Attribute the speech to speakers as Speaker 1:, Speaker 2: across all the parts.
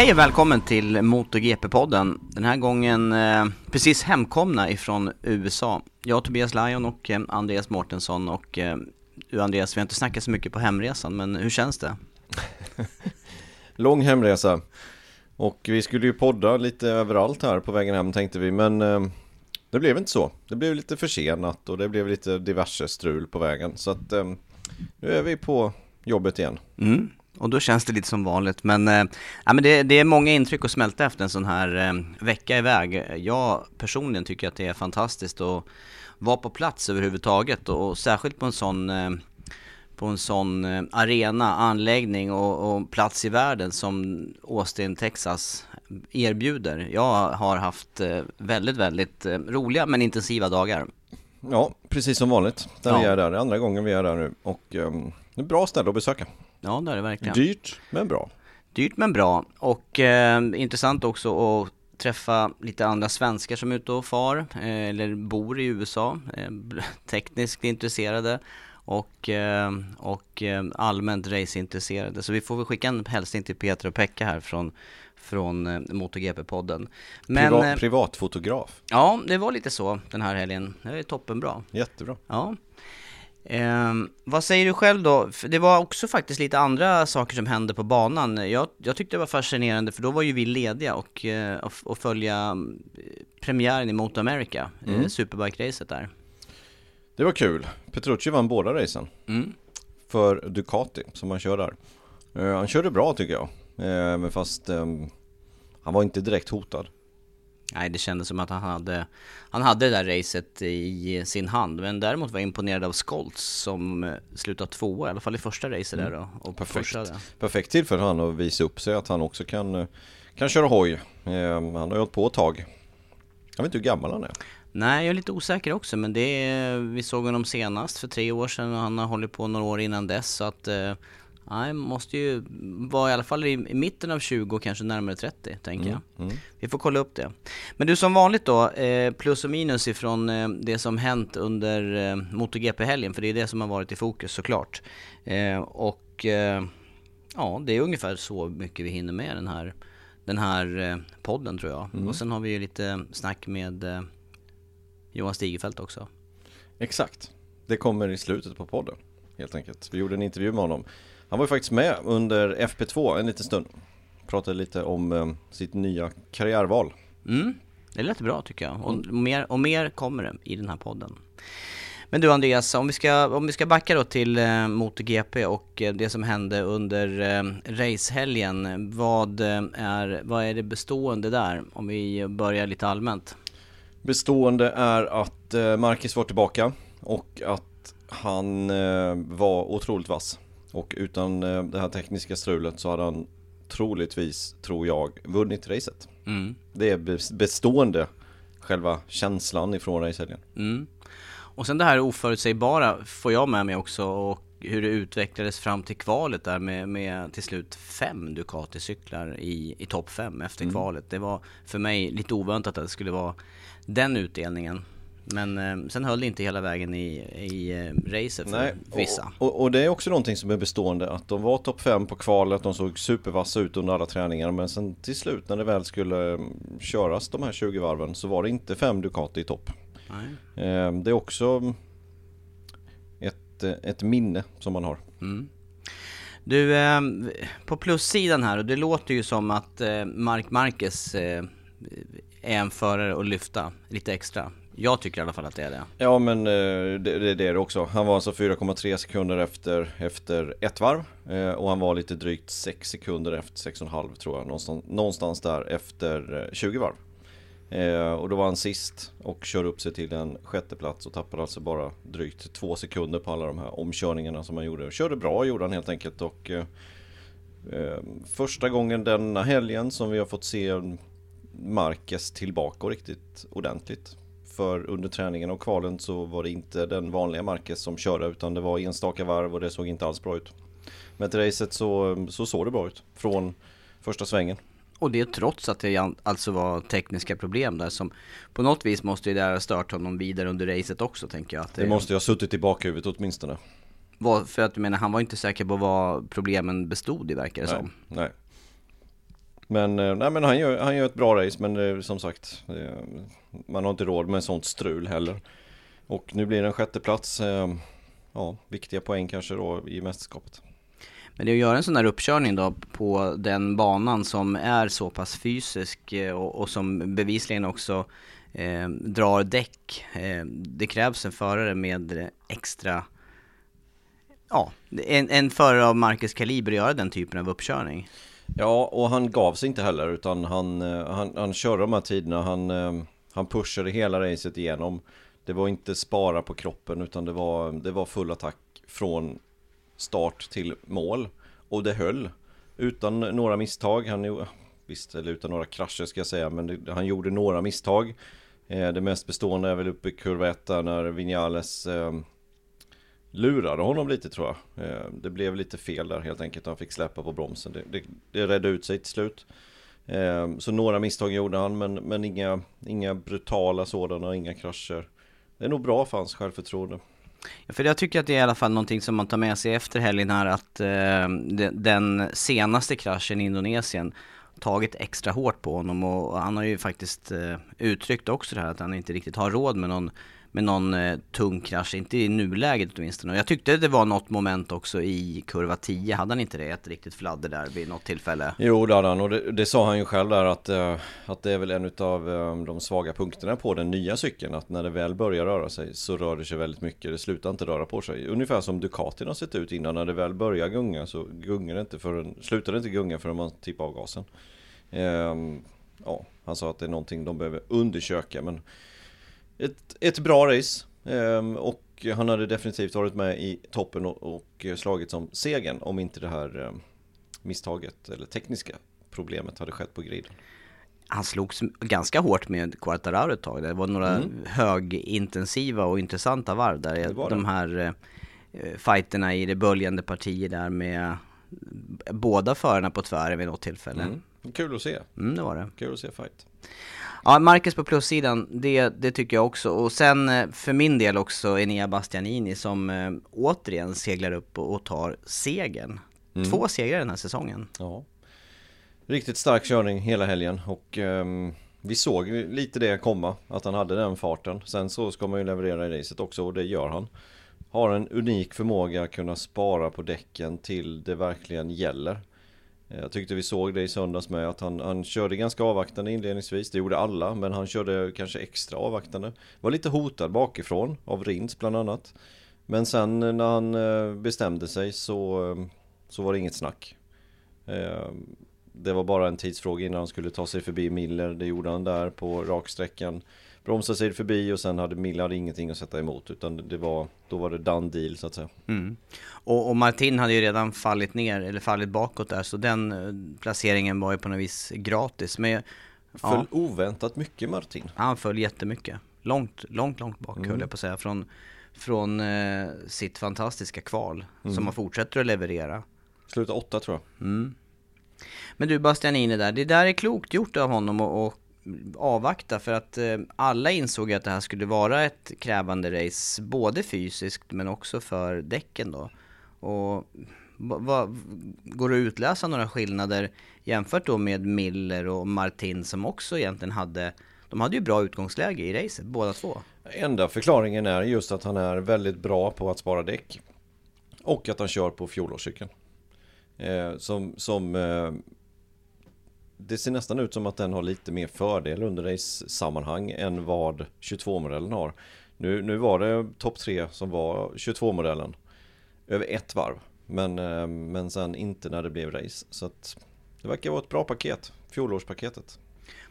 Speaker 1: Hej och välkommen till MotoGP-podden. Den här gången eh, precis hemkomna ifrån USA. Jag, Tobias Lajon och eh, Andreas Mårtensson och eh, Andreas, vi har inte snackat så mycket på hemresan, men hur känns det?
Speaker 2: Lång hemresa Och vi skulle ju podda lite överallt här på vägen hem tänkte vi men eh, Det blev inte så Det blev lite försenat och det blev lite diverse strul på vägen så att eh, Nu är vi på jobbet igen
Speaker 1: Mm. Och då känns det lite som vanligt, men, eh, ja, men det, det är många intryck att smälta efter en sån här eh, vecka iväg. Jag personligen tycker att det är fantastiskt att vara på plats överhuvudtaget och, och särskilt på en sån eh, på en sån arena, anläggning och, och plats i världen som Austin, Texas erbjuder. Jag har haft väldigt, väldigt roliga men intensiva dagar.
Speaker 2: Ja, precis som vanligt när vi
Speaker 1: Ja.
Speaker 2: är där, andra gången vi är där nu och eh, Det är ett bra ställe att besöka
Speaker 1: Ja, det är det verkligen.
Speaker 2: Dyrt, men bra
Speaker 1: Dyrt men bra och eh, intressant också att träffa lite andra svenskar som är ute och far eh, eller bor i USA, eh, tekniskt intresserade och, eh, och eh, allmänt raceintresserade. Så vi får väl skicka en hälsning till Peter och Pekka här från, från eh, MotoGP-podden. Men
Speaker 2: Priva-
Speaker 1: eh,
Speaker 2: Privatfotograf,
Speaker 1: ja, det var lite så den här helgen. Det är toppenbra.
Speaker 2: jättebra
Speaker 1: Ja. Ehm, vad säger du själv då? För det var också faktiskt lite andra saker som hände på banan. Jag, jag tyckte det var fascinerande för då var ju vi lediga och, eh, och, och följa eh, premiären i Moto America, mm. Superbike-racet där.
Speaker 2: Det var kul, Petrucci vann båda racen
Speaker 1: Mm.
Speaker 2: för Ducati som han kör där. Eh, han körde bra tycker jag, Eh, men fast ehm, han var inte direkt hotad.
Speaker 1: Nej, det kändes som att han hade, han hade det där racet i sin hand. Men däremot var jag imponerad av Scholz som eh, slutade tvåa, i alla fall i första racet där då. Och
Speaker 2: Perfekt. Perfekt tillfälle för han att visa upp sig att han också kan, eh, kan köra hoj. Eh, han har ju hållit på ett tag. Jag vet inte hur gammal han är.
Speaker 1: Nej, jag är lite osäker också, men det är, vi såg honom senast för tre år sedan och han har hållit på några år innan dess. Så att, eh, nej, måste ju vara i alla fall i, i mitten av 20 och kanske närmare 30, tänker jag. Vi får kolla upp det. Men du, som vanligt då, eh, plus och minus ifrån eh, det som hänt under eh, MotoGP-helgen, för det är det som har varit i fokus såklart. Eh, och ja, det är ungefär så mycket vi hinner med den här, den här podden tror jag. Och sen har vi ju lite snack med Johan Stigefelt också.
Speaker 2: Exakt. Det kommer i slutet på podden. Helt enkelt. Vi gjorde en intervju med honom. Han var ju faktiskt med under FP2 en liten stund. Pratade lite om eh, sitt nya karriärval.
Speaker 1: Mm, det lät bra tycker jag. Och, mer, och mer kommer det i den här podden. Men du Andreas, om vi ska, om vi ska backa då till eh, MotoGP och eh, det som hände under eh, racehelgen. Vad, eh, är, vad är det bestående där? Om vi börjar lite allmänt.
Speaker 2: Bestående är att eh, Marcus var tillbaka och att han eh, var otroligt vass. Och utan eh, det här tekniska strulet så hade han troligtvis, tror jag, vunnit racet.
Speaker 1: Mm.
Speaker 2: Det är bes- bestående, själva känslan ifrån racehelgen.
Speaker 1: Mm. Och sen det här oförutsägbara får jag med mig också och hur det utvecklades fram till kvalet där med, med till slut fem Ducati-cyklar i, i topp fem efter mm. kvalet. Det var för mig lite oväntat att det skulle vara den utdelningen. Men eh, sen höll det inte hela vägen i, i eh, racet för Nej, vissa.
Speaker 2: Och, och, och, det är också någonting som är bestående att de var topp 5 på kvalet, de såg supervassa ut under alla träningar men sen till slut när det väl skulle mm, köras de här 20 varven så var det inte fem Ducati i topp. Eh, det är också ett, ett minne som man har. Mm.
Speaker 1: Du, eh, på plussidan här, och det låter ju som att eh, Mark Marquez eh, är en förare att lyfta lite extra. Jag tycker i alla fall att det är det.
Speaker 2: Ja men eh, det, det, är det också. Han var alltså 4,3 sekunder efter, efter ett varv. Eh, och han var lite drygt 6 sekunder efter 6,5 tror jag. Någonstans, någonstans där efter eh, 20 varv. och då var han sist och körde upp sig till en sjätte plats och tappade alltså bara drygt 2 sekunder på alla de här omkörningarna som han gjorde. Körde bra gjorde han helt enkelt och första gången denna helgen som vi har fått se Marquez tillbaka riktigt ordentligt för under träningen och kvalen så var det inte den vanliga Marquez som körde utan det var enstaka varv och det såg inte alls bra ut. Men till racet så, så såg det bra ut från första svängen.
Speaker 1: Och det trots att det alltså var tekniska problem där som på något vis måste ju det ha stört honom vidare under racet också tänker jag. Att
Speaker 2: det, det måste ju ha suttit i bakhuvudet åtminstone.
Speaker 1: Var, för att du menar, han var inte säker på vad problemen bestod i verkar det
Speaker 2: nej,
Speaker 1: som.
Speaker 2: Nej. Men, eh, nej, men han, gör, han gör ett bra race men eh, som sagt eh, Man har inte råd med sånt strul heller Och nu blir det en sjätte plats eh, Ja, viktiga poäng kanske då i mästerskapet
Speaker 1: men det är att göra en sån här uppkörning då på den banan som är så pass fysisk och, och som bevisligen också eh, drar däck. Eh, det krävs en förare med extra, ja, en, en förare av Marcus kaliber att göra den typen av uppkörning.
Speaker 2: Ja, och han gav sig inte heller utan han, eh, han, han körde de här tiderna. Han, eh, han pushade hela racet igenom. Det var inte spara på kroppen utan det var, det var full attack från start till mål. Och det höll. Utan några misstag. Han, visst, eller utan några krascher ska jag säga, men det, han gjorde några misstag. Eh, det mest bestående är väl uppe i kurva 1 när Vinales lurade honom lite tror jag. Eh, det blev lite fel där helt enkelt. Han fick släppa på bromsen. Det, det, det redde ut sig till slut. Eh, så några misstag gjorde han men, men inga, inga brutala sådana, inga krascher. Det är nog bra för hans självförtroende.
Speaker 1: Ja, för jag tycker att det är i alla fall någonting som man tar med sig efter helgen här att eh, den senaste kraschen i Indonesien tagit extra hårt på honom och han har ju faktiskt eh, uttryckt också det här att han inte riktigt har råd med någon med någon eh, tung krasch, inte i nuläget åtminstone. Och jag tyckte det var något moment också i kurva 10, hade han inte det? Ett riktigt fladder där vid något tillfälle?
Speaker 2: Jo det hade han och det, det sa han ju själv där att, eh, att det är väl en av eh, de svaga punkterna på den nya cykeln. Att när det väl börjar röra sig så rör det sig väldigt mycket, det slutar inte röra på sig. Ungefär som Ducatin har sett ut innan, när det väl börjar gunga så gungar det inte förrän, slutar det inte gunga förrän man tippar av gasen. Ehm, ja, han sa att det är någonting de behöver undersöka men ett, ett bra race ehm, och han hade definitivt varit med i toppen och, slagit som segern om inte det här ehm, misstaget eller tekniska problemet hade skett på griden.
Speaker 1: Han slogs ganska hårt med Quartararo ett tag. Det var några mm. högintensiva och intressanta varv där. Det de här eh, fighterna i det böljande partiet där med båda förarna på tvären vid något tillfälle. Mm.
Speaker 2: Kul att se.
Speaker 1: Mm, det var det.
Speaker 2: Kul att se fight.
Speaker 1: Ja, Marcus på plussidan, det, det tycker jag också. Och sen eh, för min del också Enea Bastianini som äh, återigen seglar upp och, och tar segern. Mm. Två segrar den här säsongen.
Speaker 2: Ja. Riktigt stark körning hela helgen och um, vi såg lite det komma, att han hade den farten. Sen så ska man ju leverera i racet också och det gör han. Har en unik förmåga att kunna spara på däcken till det verkligen gäller. Eh, jag tyckte vi såg det i söndags med att han, han körde ganska avvaktande inledningsvis. Det gjorde alla, men han körde kanske extra avvaktande. Var lite hotad bakifrån av Rins bland annat. Men sen eh, när han eh, bestämde sig så, så var det inget snack. Det var bara en tidsfråga innan han skulle ta sig förbi Miller. Det gjorde han där på raksträckan bromsade sig förbi och sen hade Milla hade ingenting att sätta emot utan det var, då var det done deal så att säga.
Speaker 1: Mm. Och, och, Martin hade ju redan fallit ner, eller fallit bakåt där, så den eh, placeringen var ju på något vis gratis. Men,
Speaker 2: Föll oväntat mycket Martin.
Speaker 1: Han föll jättemycket. långt, långt, långt bak
Speaker 2: Mm.
Speaker 1: höll jag på att säga. Från, från eh, sitt fantastiska kval
Speaker 2: Mm.
Speaker 1: som man fortsätter att leverera.
Speaker 2: Sluta åtta tror jag.
Speaker 1: Mm. Men du Bastianini där, det där är klokt gjort av honom att att avvakta för att eh, alla insåg att det här skulle vara ett krävande race både fysiskt men också för däcken då. Och va, va, går det att utläsa några skillnader jämfört då med Miller och Martin som också egentligen hade de hade ju bra utgångsläge i racet båda två.
Speaker 2: Enda förklaringen är just att han är väldigt bra på att spara däck. Och att han kör på fjolårscykeln. Eh, som som eh, det ser nästan ut som att den har lite mer fördel under race-sammanhang än vad 22-modellen har. Nu, nu var det topp 3 som var 22-modellen över ett varv. Men, eh, men sen inte när det blev race. Så att det verkar vara ett bra paket, fjolårspaketet.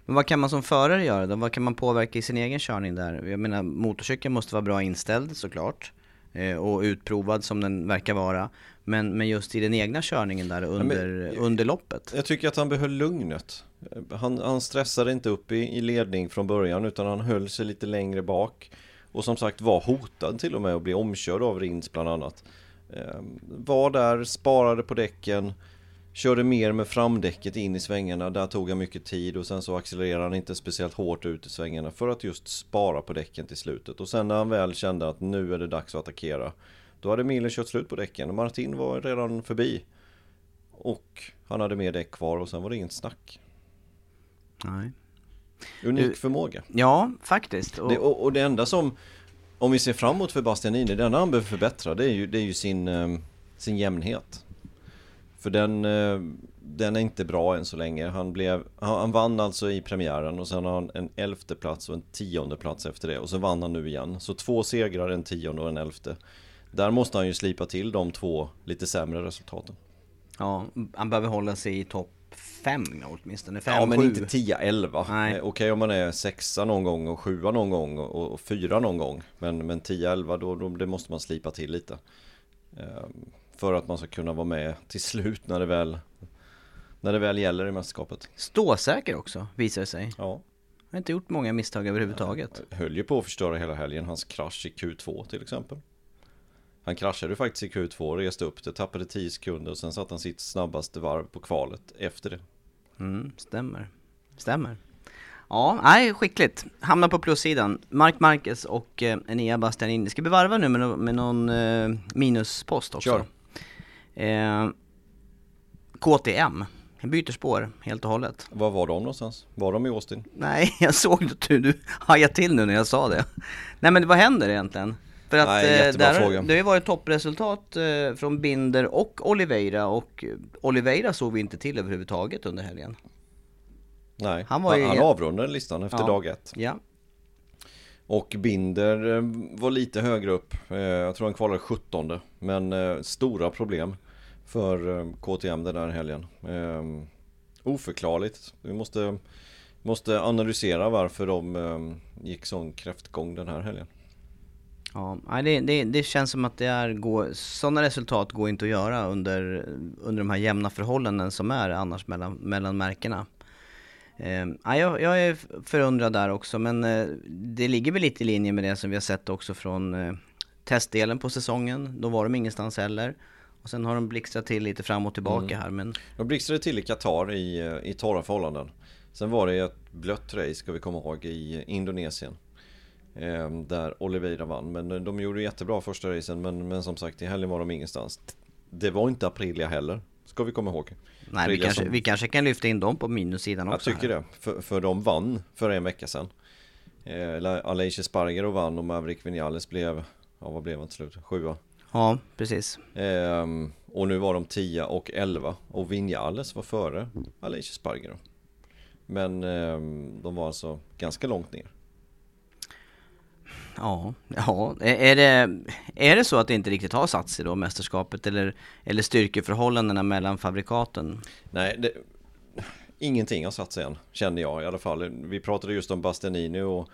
Speaker 1: Men vad kan man som förare göra då? Vad kan man påverka i sin egen körning där? Jag menar motorcykeln måste vara bra inställd såklart. Eh, och utprovad som den verkar vara. Men, men just i den egna körningen där under, under loppet.
Speaker 2: Jag tycker att han behöll lugnet. Han, han stressade inte upp i, i ledning från början utan han höll sig lite längre bak. Och som sagt var hotad till och med att bli omkörd av Rins bland annat. Eh, var där, sparade på däcken. Körde mer med framdäcket in i svängarna. Där tog han mycket tid och sen så accelererade han inte speciellt hårt ut i svängarna för att just spara på däcken till slutet. Och sen när han väl kände att nu är det dags att attackera. Då hade Miller kört slut på däcken och Martin var redan förbi. Och han hade mer däck kvar och sen var det inget snack.
Speaker 1: Nej.
Speaker 2: Unik
Speaker 1: Du-
Speaker 2: förmåga.
Speaker 1: Ja, faktiskt. Och,
Speaker 2: Det, och, och det enda som, om vi ser framåt för Bastianini, det enda han behöver förbättra det är ju, det är ju sin, eh, sin jämnhet. För den, eh, den är inte bra än så länge. Han, blev, han vann alltså i premiären och sen har han en elfte plats och en tionde plats efter det. Och så vann han nu igen. Så två segrar, en tionde och en elfte. Där måste han ju slipa till de två lite sämre resultaten.
Speaker 1: ja, han behöver hålla sig i topp 5 åtminstone. 5,
Speaker 2: Ja men
Speaker 1: 7.
Speaker 2: inte 10-11.
Speaker 1: Nej.
Speaker 2: Eh, Okej om man är sexa någon gång och sjua någon gång och, fyra någon gång. Men, men 10-11 då, då det måste man slipa till lite. Ehm, för att man ska kunna vara med till slut när det väl, när det väl gäller i mästerskapet.
Speaker 1: Ståsäker också, visar det sig.
Speaker 2: Ja,
Speaker 1: Han har inte gjort många misstag överhuvudtaget.
Speaker 2: höll ju på att förstöra hela helgen. Hans krasch i Q2 till exempel. Han kraschade faktiskt i Q2, reste upp det, tappade 10 sekunder och sen satte han sitt snabbaste varv på kvalet efter det.
Speaker 1: Mm, stämmer. Stämmer. Ja, nej, skickligt. Hamnar på plussidan. Mark Marquez och eh, Enea Bastianini. Ska vi varva nu med, no- med någon eh, minuspost också?
Speaker 2: Kör.
Speaker 1: Eh, KTM. Jag byter spår helt och hållet.
Speaker 2: Var var de någonstans? Var de i Austin?
Speaker 1: Nej, jag såg att du, du hajade till nu när jag sa det. Nej men vad händer egentligen? För att
Speaker 2: Nej,
Speaker 1: eh, där,
Speaker 2: fråga.
Speaker 1: det har ju varit toppresultat eh, från Binder och Oliveira och Oliveira såg vi inte till överhuvudtaget under helgen.
Speaker 2: Nej,
Speaker 1: Han var ju-
Speaker 2: han avrundade listan efter
Speaker 1: Ja.
Speaker 2: dag ett.
Speaker 1: Ja,
Speaker 2: Och Binder eh, var lite högre upp. Jag tror han kvalade 17 Men stora problem för KTM den där helgen. Oförklarligt. Vi måste, måste analysera varför de gick sån kräftgång den här helgen.
Speaker 1: Ja. Det, det, det känns som att det är, går, sådana resultat går inte att göra under, under de här jämna förhållanden som är annars mellan, mellan märkena. Eh, ja, jag, jag är förundrad där också men eh, det ligger väl lite i linje med det som vi har sett också från eh, testdelen på säsongen. Då var de ingenstans heller. Och sen har de blixtrat till lite fram och tillbaka här men
Speaker 2: De blixtrade till i Qatar i, eh, i torra förhållanden. Sen var det ett blött race ska vi komma ihåg i Indonesien. Eh, Där Oliveira vann. Men eh, de gjorde jättebra första racen men, men som sagt i helgen var de ingenstans. Det var inte Aprilia heller. Ska vi komma ihåg.
Speaker 1: nej, vi, kanske,
Speaker 2: som-
Speaker 1: vi kanske kan lyfta in dem på minussidan
Speaker 2: Jag
Speaker 1: också.
Speaker 2: tycker
Speaker 1: här.
Speaker 2: det. För, för de vann för en vecka sedan. Eh, Aleix Spargaro vann och Maverick Vinales blev, ja vad blev han till slut? Sjua.
Speaker 1: Ja, precis.
Speaker 2: Ehm, och nu var de 10 och 11 och Vinales var före Aleix Spargaro. Men ehm, de var alltså ganska långt ner.
Speaker 1: Ja, ja. Är, det, är det så att det inte riktigt har satt sig då, mästerskapet? Eller, eller styrkeförhållandena mellan fabrikaten?
Speaker 2: Nej, det, ingenting har satt sig än, känner jag i alla fall. Vi pratade just om Bastianini och,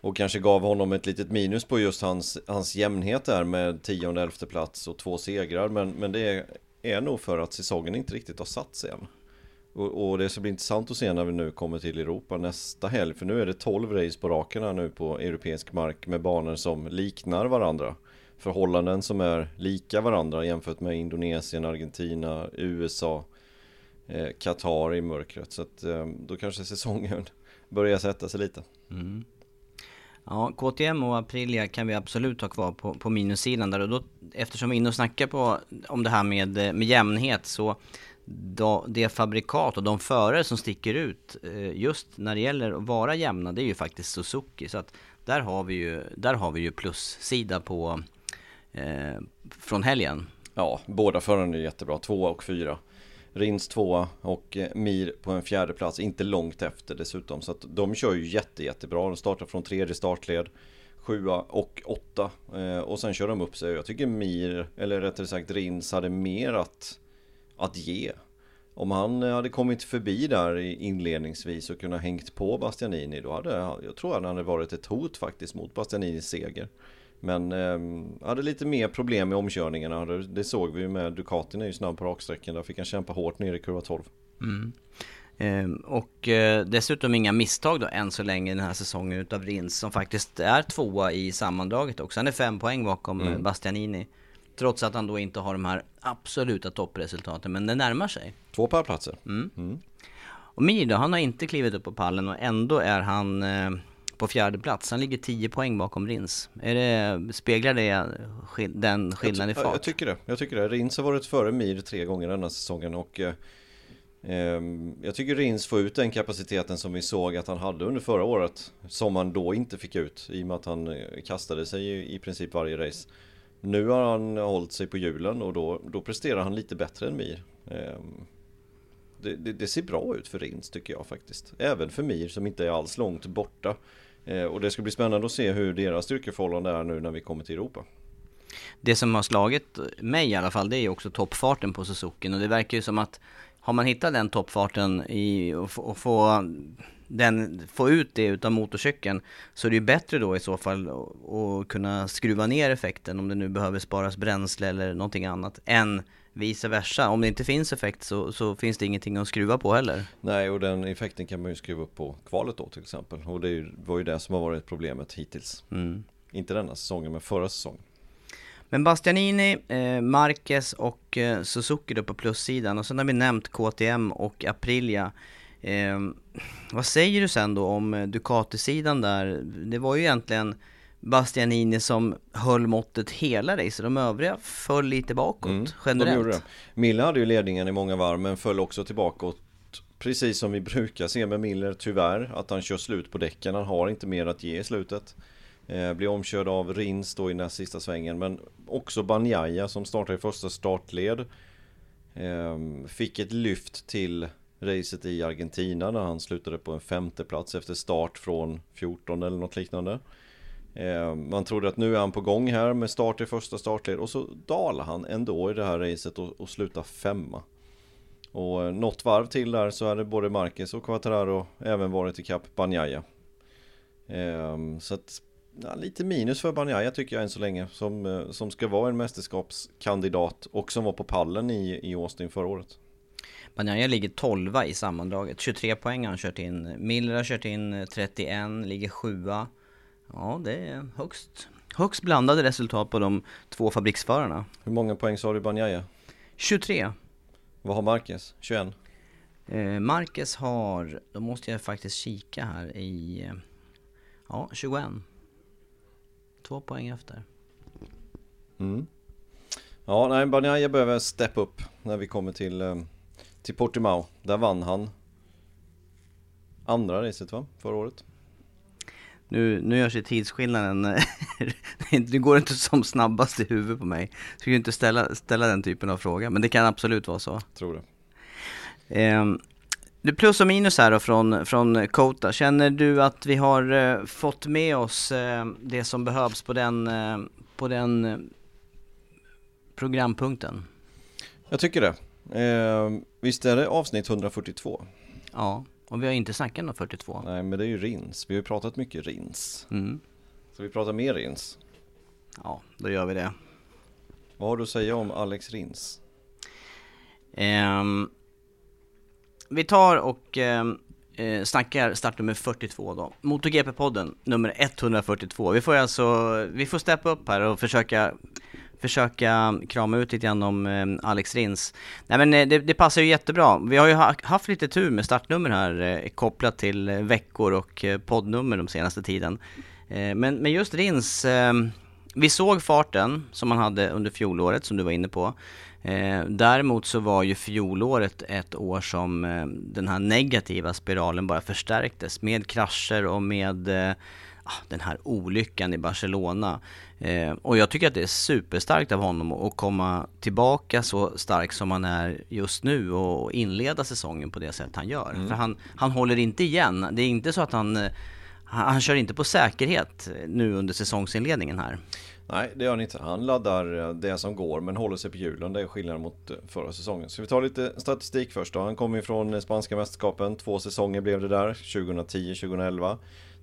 Speaker 2: och kanske gav honom ett litet minus på just hans, hans jämnhet där med tionde, elfte plats och två segrar. Men, men det är nog för att säsongen inte riktigt har satt sig än. Och, och det ska bli intressant att se när vi nu kommer till Europa nästa helg. För nu är det 12 race på raken här nu på europeisk mark med banor som liknar varandra. Förhållanden som är lika varandra jämfört med Indonesien, Argentina, USA, eh, Qatar i mörkret. Så att eh, då kanske säsongen börjar sätta sig lite.
Speaker 1: Mm. Ja, KTM och Aprilia kan vi absolut ha kvar på, på minussidan där och då, eftersom vi är inne och snackar på, om det här med, eh, med jämnhet så det fabrikat och de förare som sticker ut eh, just när det gäller att vara jämna det är ju faktiskt Suzuki så att där har vi ju, där har vi ju plussida på eh, från helgen.
Speaker 2: Ja, båda förarna är jättebra, två och fyra. Rins tvåa och eh, Mir på en fjärde plats, inte långt efter dessutom. Så att de kör ju jätte, jättebra. De startar från tredje startled, sjua och åtta. Eh, och sen kör de upp sig. Jag tycker Mir, eller rättare sagt Rins, hade mer att, att ge. Om han hade kommit förbi där inledningsvis och kunnat hängt på Bastianini då hade jag tror han hade varit ett hot faktiskt mot Bastianinis seger. Men eh, hade lite mer problem med omkörningarna. Det, det såg vi ju med Ducatin är ju snabb på raksträckan. Där fick han kämpa hårt ner i kurva 12.
Speaker 1: Mm. Eh, och eh, dessutom inga misstag då än så länge den här säsongen utav Rins som faktiskt är tvåa i sammandraget också. Han är fem poäng bakom mm. Bastianini. Trots att han då inte har de här absoluta toppresultaten, men det närmar sig.
Speaker 2: Två pallplatser.
Speaker 1: Mm. Mm. Och Mir då, han har inte klivit upp på pallen och ändå är han eh, på fjärde plats. Han ligger 10 poäng bakom Rins. Är det, speglar det den skillnaden i fart?
Speaker 2: Jag tycker det. Jag tycker det. Rins har varit före Mir tre gånger denna säsongen och eh, ehm, jag tycker Rins får ut den kapaciteten som vi såg att han hade under förra året. Som han då inte fick ut i och med att han eh, kastade sig i princip varje race. Nu har han hållit sig på hjulen och då, då presterar han lite bättre än Mir. Ehm, det, det, det, ser bra ut för Rins tycker jag faktiskt. Även för Mir som inte är alls långt borta. Ehm, och det ska bli spännande att se hur deras styrkeförhållande är nu när vi kommer till Europa.
Speaker 1: Det som har slagit mig i alla fall, det är ju också toppfarten på Suzuki. Och det verkar ju som att har man hittat den toppfarten i, och, och få, den, få ut det utav motorcykeln så är det ju bättre då i så fall att kunna skruva ner effekten om det nu behöver sparas bränsle eller någonting annat än vice versa. Om det inte finns effekt så, så, finns det ingenting att skruva på heller.
Speaker 2: Nej, och den effekten kan man ju skruva upp på kvalet då till exempel. Och det var ju det som har varit problemet hittills. Mm. Inte denna säsongen, men förra säsongen.
Speaker 1: Men Bastianini, eh, Marquez och eh, Suzuki då på plussidan. Och sen har vi nämnt KTM och Aprilia. Eh, vad säger du sen då om Ducati-sidan där? Det var ju egentligen Bastianini som höll måttet hela racet. De övriga föll lite bakåt mm, generellt. De det.
Speaker 2: Miller hade ju ledningen i många varv men föll också tillbaka Precis som vi brukar se med Miller tyvärr Att han kör slut på däcken. Han har inte mer att ge i slutet. Eh, blir omkörd av Rins då i näst sista svängen men också Banjaya som startade i första startled. Eh, fick ett lyft till racet i Argentina när han slutade på en femte plats efter start från 14 eller något liknande. Eh, man trodde att nu är han på gång här med start i första startled och så dalar han ändå i det här racet och, och slutar femma. Och eh, något varv till där så hade både Marquez och Quattararo även varit ikapp Banjaya. Ehm, så att ja, lite minus för Banjaya tycker jag än så länge som, eh, som ska vara en mästerskapskandidat och som var på pallen i, i Austin förra året.
Speaker 1: Banjaya ligger 12 i sammandraget, 23 poäng har han kört in. Miller har kört in 31, ligger 7 Ja, det är högst, högst blandade resultat på de två fabriksförarna.
Speaker 2: Hur många poäng sa du Banjaya?
Speaker 1: 23.
Speaker 2: Vad har Marquez? 21?
Speaker 1: Eh, Marquez har, då måste jag faktiskt kika här i, ja 21. Två poäng efter.
Speaker 2: Mm. Ja, nej, Banjaya behöver step upp när vi kommer till, eh, till Portimao. Där vann han andra racet va, förra året?
Speaker 1: Nu, nu görs ju tidsskillnaden, det går inte som snabbast i huvudet på mig. Så jag kan inte ställa, ställa den typen av fråga, men det kan absolut vara så.
Speaker 2: Tror det.
Speaker 1: Eh, det plus och minus här då från, från Kota. Känner du att vi har eh, fått med oss eh, det som behövs på den, eh, på den eh, programpunkten?
Speaker 2: Jag tycker det. Ehm, visst är det avsnitt 142?
Speaker 1: Ja. Och vi har inte snackat om 42.
Speaker 2: Nej, men det är ju rins. Vi har ju pratat mycket rins. Mm. Så vi pratar mer rins.
Speaker 1: Ja, då gör vi det.
Speaker 2: Vad har du att säga om Alex Rins?
Speaker 1: Um, vi tar och eh, eh, snackar startnummer 42 då. MotoGP-podden nummer 142. Vi får alltså, vi får steppa upp här och försöka försöka krama ut lite grann om eh, Alex Rins. Nej men eh, det, det, passar ju jättebra. Vi har ju ha, haft lite tur med startnummer här eh, kopplat till eh, veckor och eh, poddnummer de senaste tiden. Eh, men, men just Rins, eh, vi såg farten som han hade under fjolåret som du var inne på. Eh, däremot så var ju fjolåret ett år som eh, den här negativa spiralen bara förstärktes med krascher och med eh, den här olyckan i Barcelona. Eh, och jag tycker att det är superstarkt av honom att komma tillbaka så stark som han är just nu och inleda säsongen på det sätt han gör. Mm. För han, han håller inte igen. Det är inte så att han, han, han kör inte på säkerhet nu under säsongsinledningen här.
Speaker 2: Nej, det gör han inte. Han laddar eh, det som går men håller sig på hjulen. Det är skillnaden mot eh, förra säsongen. Ska vi ta lite statistik först då? Han kom ju från eh, spanska mästerskapen. Två säsonger blev det där. 2010-2011.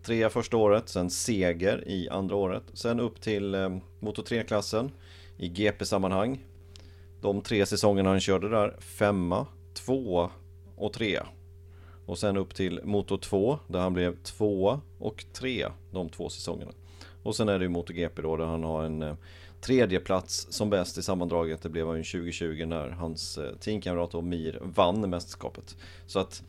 Speaker 2: Trea första året, sen seger i andra året. Sen upp till eh, Moto 3-klassen i GP-sammanhang. De tre säsongerna han körde där, femma, tvåa och trea. Och sen upp till Moto 2 där han blev tvåa och trea de två säsongerna. Och sen är det ju MotoGP då där han har en eh, tredje plats som bäst i sammandraget. Det blev han ju 2020 när hans eh, teamkamrat Mir vann mästerskapet. Så att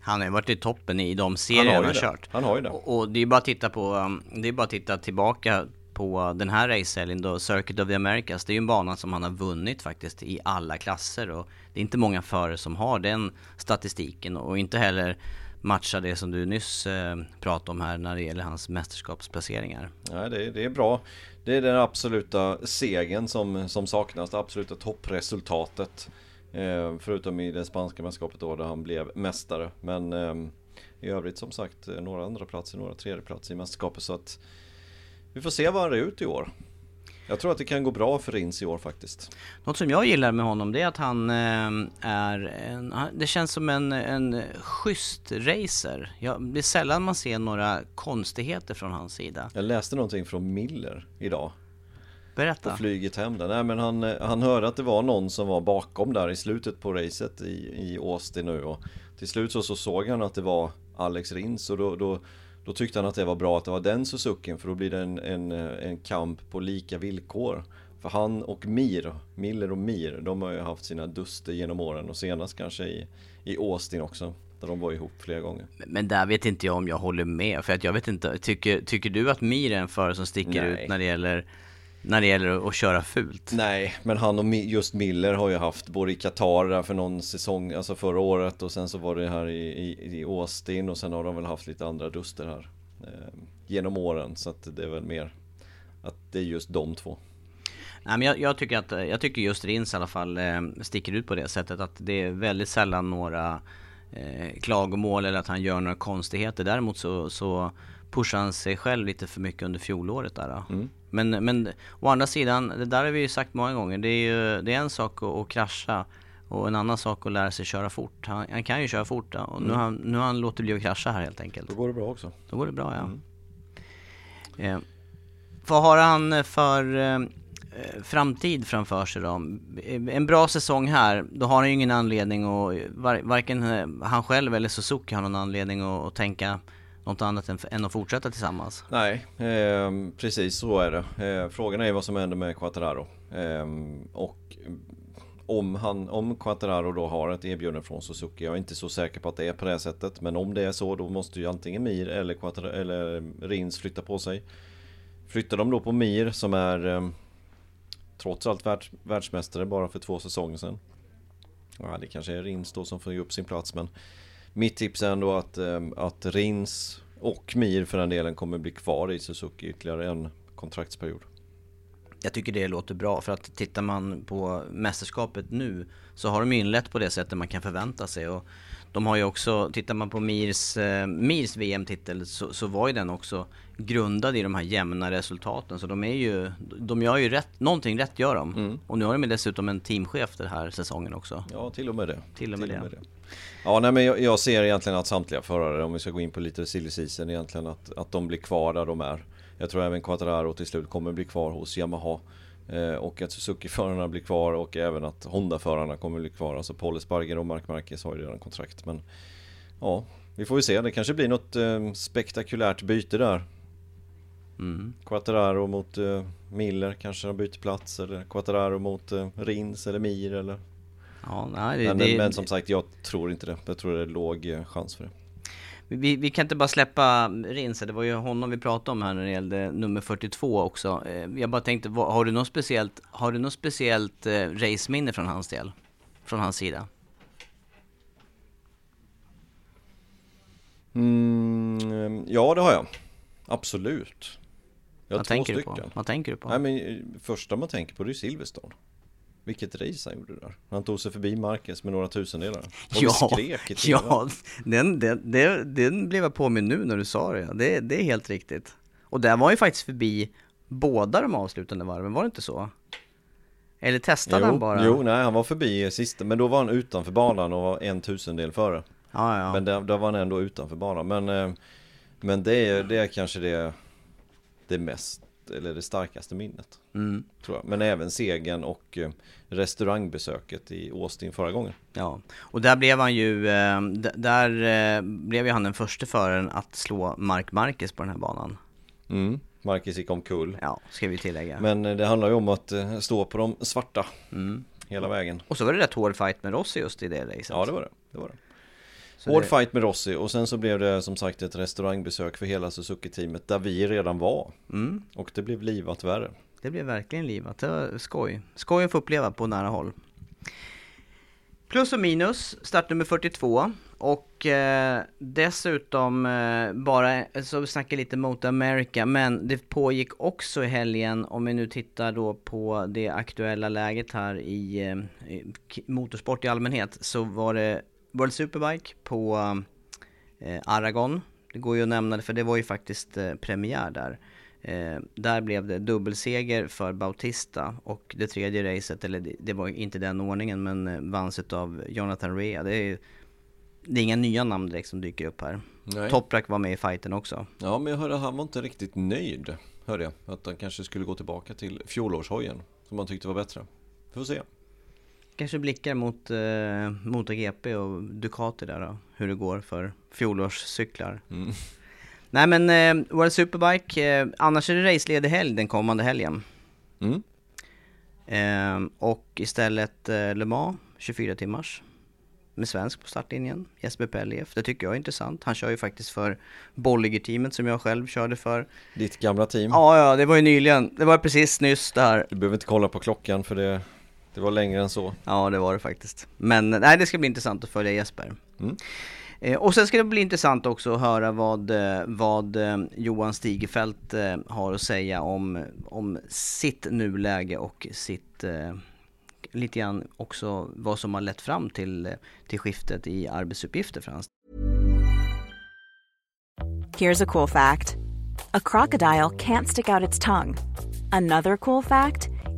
Speaker 1: han har varit i toppen i de serier han har, han har kört.
Speaker 2: Han har ju det.
Speaker 1: Och, och, det är bara att titta på, um, det är bara att titta tillbaka på den här racehelgen då, Circuit of the Americas. Det är ju en bana som han har vunnit faktiskt i alla klasser och det är inte många förare som har den statistiken och inte heller matcha det som du nyss eh, pratade om här när det gäller hans mästerskapsplaceringar.
Speaker 2: Nej, det, det är bra. Det är den absoluta segern som, som saknas, det absoluta toppresultatet. Eh, förutom i det spanska mästerskapet då där han blev mästare. Men eh, i övrigt som sagt några andra platser, några tredje platser i mästerskapet. Så att vi får se vad han är ut i år. Jag tror att det kan gå bra för Rins i år faktiskt.
Speaker 1: Något som jag gillar med honom det är att han eh, är en, det känns som en, en schysst racer. Ja, det är sällan man ser några konstigheter från hans sida.
Speaker 2: Jag läste någonting från Miller idag.
Speaker 1: Berätta.
Speaker 2: På flyget hem där. Nej men han, han hörde att det var någon som var bakom där i slutet på racet i, i Austin nu och till slut så, så såg han att det var Alex Rins och då, då då tyckte han att det var bra att det var den Suzukin för då blir det en, en, en kamp på lika villkor. För han och Mir, Miller och Mir, de har ju haft sina duster genom åren och senast kanske i, i Austin också. Där de var ihop flera gånger.
Speaker 1: Men där vet inte jag om jag håller med. För att jag vet inte, tycker, tycker du att Mir är en förare som sticker Nej. ut när det gäller när det gäller att köra fult.
Speaker 2: Nej, men han och just Miller har ju haft både i Qatar för någon säsong, alltså förra året och sen så var det här i, i, i Austin och sen har de väl haft lite andra duster här eh, genom åren så att det är väl mer att det är just de två.
Speaker 1: Nej, men jag, jag, tycker att, jag tycker just Rins i alla fall eh, sticker ut på det sättet att det är väldigt sällan några eh, klagomål eller att han gör några konstigheter. Däremot så, så pushar han sig själv lite för mycket under fjolåret där. Mm. Men, men å andra sidan, det där har vi ju sagt många gånger, det är ju det är en sak att, att krascha och en annan sak att lära sig köra fort. Han, han kan ju köra fort och mm. nu, har han, nu har han låtit bli att krascha här helt enkelt.
Speaker 2: Då går det bra också.
Speaker 1: Då går det bra ja. Mm. Eh, vad har han för eh, framtid framför sig då? En bra säsong här, då har han ju ingen anledning att, var, varken han själv eller Suzuki har någon anledning att, att tänka något annat än, än att fortsätta tillsammans.
Speaker 2: Nej, eh, precis så är det. Eh, frågan är vad som händer med Quattararo. Eh, och om, han, om Quattararo då har ett erbjudande från Suzuki. Jag är inte så säker på att det är på det sättet. Men om det är så då måste ju antingen Mir eller, eller Rins flytta på sig. Flyttar de då på Mir som är ehm, trots allt världs, världsmästare bara för två säsonger sedan. Ja, det kanske är Rins då som får ge upp sin plats men mitt tips är ändå att, ehm, att Rins och Mir för den delen kommer bli kvar i Suzuki ytterligare en kontraktsperiod.
Speaker 1: Jag tycker det låter bra för att tittar man på mästerskapet nu så har de inlett på det sättet man kan förvänta sig och de har ju också, tittar man på Mirs, eh, Mirs VM-titel så, så, var ju den också grundad i de här jämna resultaten. Så de är ju, de gör ju rätt, någonting rätt gör de. Mm. Och nu har de dessutom en teamchef den här säsongen också.
Speaker 2: Ja, till och med det.
Speaker 1: Till och med, till och med det. det.
Speaker 2: Ja, nej men jag, jag, ser egentligen att samtliga förare, om vi ska gå in på lite silly season egentligen, att, att de blir kvar där de är. Jag tror även Quattararo till slut kommer bli kvar hos Yamaha. Eh, och att Suzuki-förarna blir kvar och även att Honda-förarna kommer bli kvar. Alltså Paul Esparger och Mark Marquez har ju redan kontrakt. Men ja, vi får ju se. Det kanske blir något eh, spektakulärt byte där.
Speaker 1: Mm.
Speaker 2: Quattararo mot eh, Miller kanske de byter plats eller Quattararo mot eh, Rins eller Mir eller
Speaker 1: Ja, nej, det,
Speaker 2: men,
Speaker 1: det,
Speaker 2: men som sagt jag tror inte det. Jag tror det är låg eh, chans för det.
Speaker 1: Vi, vi kan inte bara släppa Rinse, det var ju honom vi pratade om här när det gällde nummer 42 också. Eh, Jag bara tänkte, har du något speciellt, har du något speciellt eh, raceminne från hans del? Från hans sida?
Speaker 2: Mm, ja det har jag. Absolut. Jag har
Speaker 1: Vad
Speaker 2: två
Speaker 1: tänker du
Speaker 2: stycken.
Speaker 1: på? Vad tänker du på?
Speaker 2: Nej men eh, första man tänker på det är Silverstone. Vilket race han gjorde där. Han tog sig förbi Marquez med några tusendelar. Och vi skrek i TV.
Speaker 1: ja den, den, den, den blev jag påminn nu när du sa det. det. Det är helt riktigt. Och där var ju faktiskt förbi båda de avslutande varven, var det inte så? Eller testade han
Speaker 2: Jo,
Speaker 1: bara?
Speaker 2: jo, nej han var förbi sista, men då var han utanför banan och var en tusendel före.
Speaker 1: Ja, ja.
Speaker 2: Men där, där var han ändå utanför banan. Men, eh, men det, är, det är kanske det, det mest, eller det starkaste minnet.
Speaker 1: Mm.
Speaker 2: Tror jag. Men även segern och eh, restaurangbesöket i Austin förra gången.
Speaker 1: Ja, och där blev han ju, eh, där eh, blev ju han den första föraren att slå Mark Marquez på den här banan.
Speaker 2: Mm. Marcus gick omkull.
Speaker 1: Ja, ska vi tillägga.
Speaker 2: Men det handlar ju om att stå på de svarta
Speaker 1: Mm.
Speaker 2: hela vägen.
Speaker 1: Och så var det rätt hård fight med Rossi just i det racet.
Speaker 2: Ja det var det. det, var det.
Speaker 1: Så
Speaker 2: Hård
Speaker 1: det-
Speaker 2: fight med Rossi och sen så blev det som sagt ett restaurangbesök för hela Suzuki-teamet där vi redan var.
Speaker 1: Mm,
Speaker 2: Och det blev livat värre.
Speaker 1: det blev verkligen livat. Det var skoj. Skoj att få uppleva på nära håll. Plus och minus, startnummer 42. Och eh, dessutom eh, bara, så vi snackar lite Motor America, men det pågick också i helgen, om vi nu tittar då på det aktuella läget här i, eh, i motorsport i allmänhet, så var det World Superbike på eh, Aragon. Det går ju att nämna det, för det var ju faktiskt eh, premiär där. Eh, där blev det dubbelseger för Bautista och det tredje racet, eller det, det var inte den ordningen, men eh, vanns av Jonathan Rea. Det är, det är inga nya namn direkt som dyker upp här.
Speaker 2: Nej.
Speaker 1: Toprak var med i fighten också.
Speaker 2: Ja men jag hörde att han var inte riktigt nöjd. Hörde jag. Att han kanske skulle gå tillbaka till fjolårshojen. Som han tyckte var bättre. Vi får se.
Speaker 1: Kanske blickar mot eh, MotoGP och Ducati där då, hur det går för fjolårscyklar.
Speaker 2: Mm.
Speaker 1: Nej men eh, World Superbike, eh, annars är det raceledig helg den kommande helgen.
Speaker 2: Mm.
Speaker 1: Eh, och istället eh, Le Mans, 24 timmars. Med svensk på startlinjen, Jesper Pellief. Det tycker jag är intressant. Han kör ju faktiskt för Bolliger-teamet som jag själv körde för.
Speaker 2: Ditt gamla team.
Speaker 1: Ja, ja, det var ju nyligen. Det var precis nyss det här.
Speaker 2: Du behöver inte kolla på klockan för det, det var längre än så.
Speaker 1: Ja, det var det faktiskt. Men nej, det ska bli intressant att följa Jesper.
Speaker 2: Mm.
Speaker 1: Eh, och sen ska det bli intressant också att höra vad, eh, vad eh, Johan Stigefelt har att säga om, om sitt nuläge och sitt eh, lite grann också vad som har lett fram till, till skiftet i arbetsuppgifter för hans
Speaker 3: Here's a cool fact a crocodile can't stick out its tongue. Another cool fact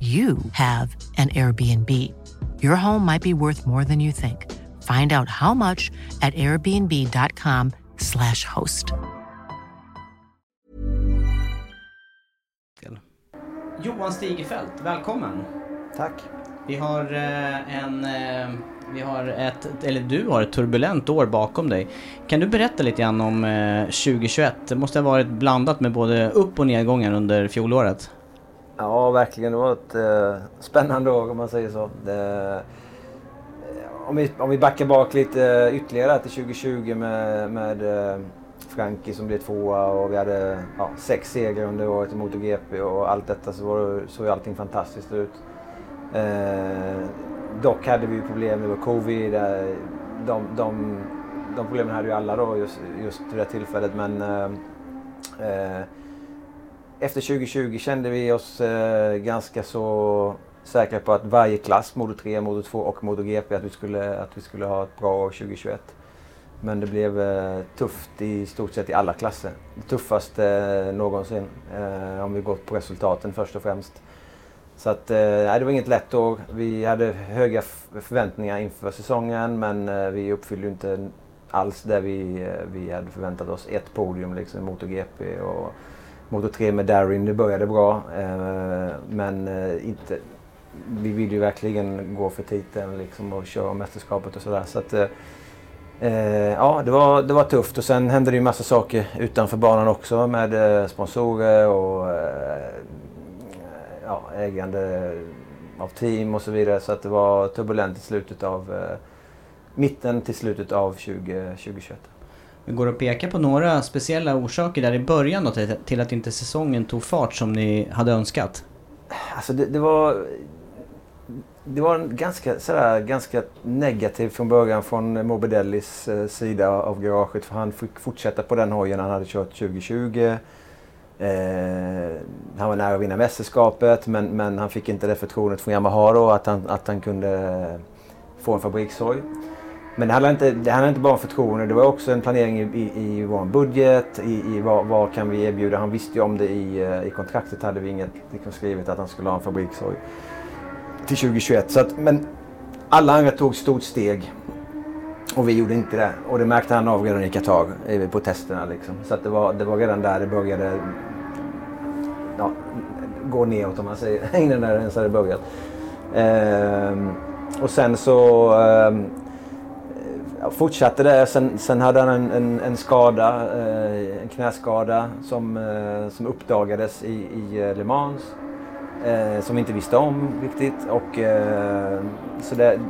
Speaker 4: you have an Airbnb. Your home might be worth more than you think. Find out how much at airbnb.com slash host.
Speaker 1: Johan Stigefelt, välkommen!
Speaker 5: Tack.
Speaker 1: Vi har eh, en... Eh, vi har ett, eller du har ett turbulent år bakom dig. Kan du berätta lite grann om eh, 2021? Det måste ha varit blandat med både upp och nedgångar under fjolåret.
Speaker 5: Ja, verkligen. Det var ett eh, spännande år om man säger så. Det, om, vi, om vi backar bak lite eh, ytterligare till 2020 med, med eh, Frankie som blev tvåa och vi hade ja, sex segrar under året i MotoGP och allt detta så var det, såg allting fantastiskt ut. Eh, dock hade vi problem, det var covid. Eh, de, de, de problemen hade ju alla då just, just vid det tillfället men eh, eh, efter 2020 kände vi oss eh, ganska så säkra på att varje klass, Modo 3, Modo 2 och MotoGP, att vi skulle, att vi skulle ha ett bra år 2021. Men det blev eh, tufft i stort sett i alla klasser. Det tuffaste eh, någonsin eh, om vi går på resultaten först och främst. Så att, eh, nej, det var inget lätt år. Vi hade höga förväntningar inför säsongen men eh, vi uppfyllde inte alls det vi, eh, vi hade förväntat oss. Ett podium liksom mot GP och Moto 3 med Darin, det började bra. Eh, men eh, inte, vi vill ju verkligen gå för titeln liksom, och köra mästerskapet och sådär. Så att, eh, eh, ja, det var, det var tufft och sen hände det ju massa saker utanför banan också med eh, sponsorer och eh, ja, ägande av team och så vidare. Så att det var turbulent i slutet av eh, mitten till slutet av 20, 2021.
Speaker 1: Det går att peka på några speciella orsaker där i början då till, till att inte säsongen tog fart som ni hade önskat?
Speaker 5: Alltså det, det var... Det var en ganska, sådär, ganska negativ från början från Morbidellis eh, sida av garaget. För han fick fortsätta på den hojen han hade kört 2020. Eh, han var nära att vinna mästerskapet men, men han fick inte det förtroendet från Yamaha då att han, att han kunde få en fabrikshoj. Men det handlar inte, det handlar inte bara om förtroende. Det var också en planering i, i, i vår budget. I, i vad, vad kan vi erbjuda? Han visste ju om det i, eh, i kontraktet. hade vi inget liksom skrivet att han skulle ha en fabrikshoj till 2021. Så att, men alla andra tog stort steg. Och vi gjorde inte det. Och det märkte han av redan i Qatar på testerna. Liksom. Så att det, var, det var redan där det började ja, gå neråt om man säger. Innan det ens hade börjat. Ehm, och sen så ehm, ja, fortsatte det. Sen, sen hade han en, en, en skada, eh, en knäskada som, eh, som uppdagades i, i eh, Le Mans. Eh, som vi inte visste om riktigt. Och, eh, så det,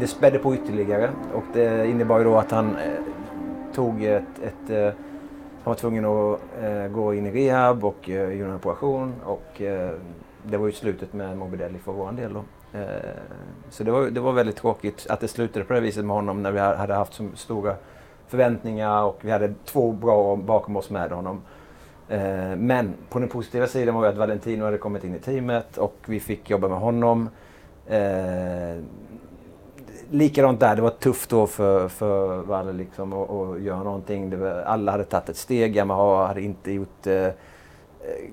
Speaker 5: det spädde på ytterligare. Och det innebar ju då att han eh, tog ett, ett eh, han var tvungen att eh, gå in i rehab och eh, göra en operation. Och, eh, det var ju slutet med Morbidelli för vår del. Då. Eh, så det var, det var väldigt tråkigt att det slutade på det viset med honom när vi hade haft så stora förväntningar och vi hade två bra år bakom oss med honom. Eh, men på den positiva sidan var ju att Valentino hade kommit in i teamet och vi fick jobba med honom. Eh, likadant där, det var tufft då för, för Valle liksom att, att göra någonting. Det var, alla hade tagit ett steg, Yamaha hade inte gjort, eh, eh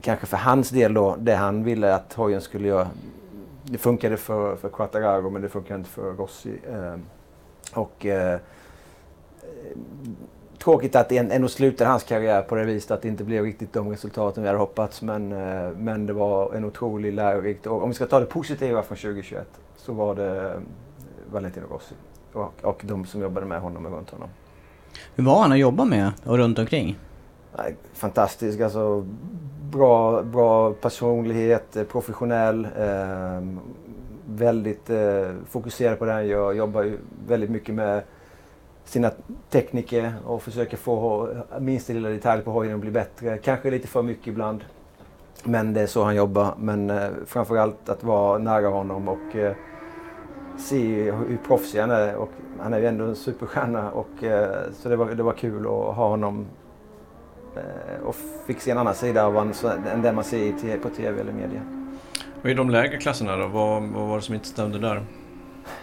Speaker 5: kanske för hans del då, det han ville att hojen skulle göra. Det funkade för, för Quattararo men det funkade inte för Rossi. Eh, och eh, tråkigt att en- ändå slutade hans karriär på det viset att det inte blev riktigt de resultaten vi hade hoppats. Men, eh, men det var en otrolig lärorikt. Och om vi ska ta det positiva från 2021 så var det eh, Valentino Rossi och, och de som jobbade med honom och runt honom.
Speaker 1: Hur var han att jobba med och runt omkring?
Speaker 5: Fantastisk, alltså bra, bra personlighet, eh, professionell. Eh, väldigt eh, fokuserad på det han gör. Jobbar ju väldigt mycket med sina tekniker och försöker få minsta lilla detalj på hojen att bli bättre. Kanske lite för mycket ibland. Men det är så han jobbar. Men eh, framförallt att vara nära honom och eh, se hur proffsig han är. Och han är ju ändå en superstjärna. Och, eh, så det var, det var kul att ha honom och fick se en annan sida av honom än den man ser på tv eller media.
Speaker 2: Och i de lägre klasserna då, vad, vad var det som inte stämde där?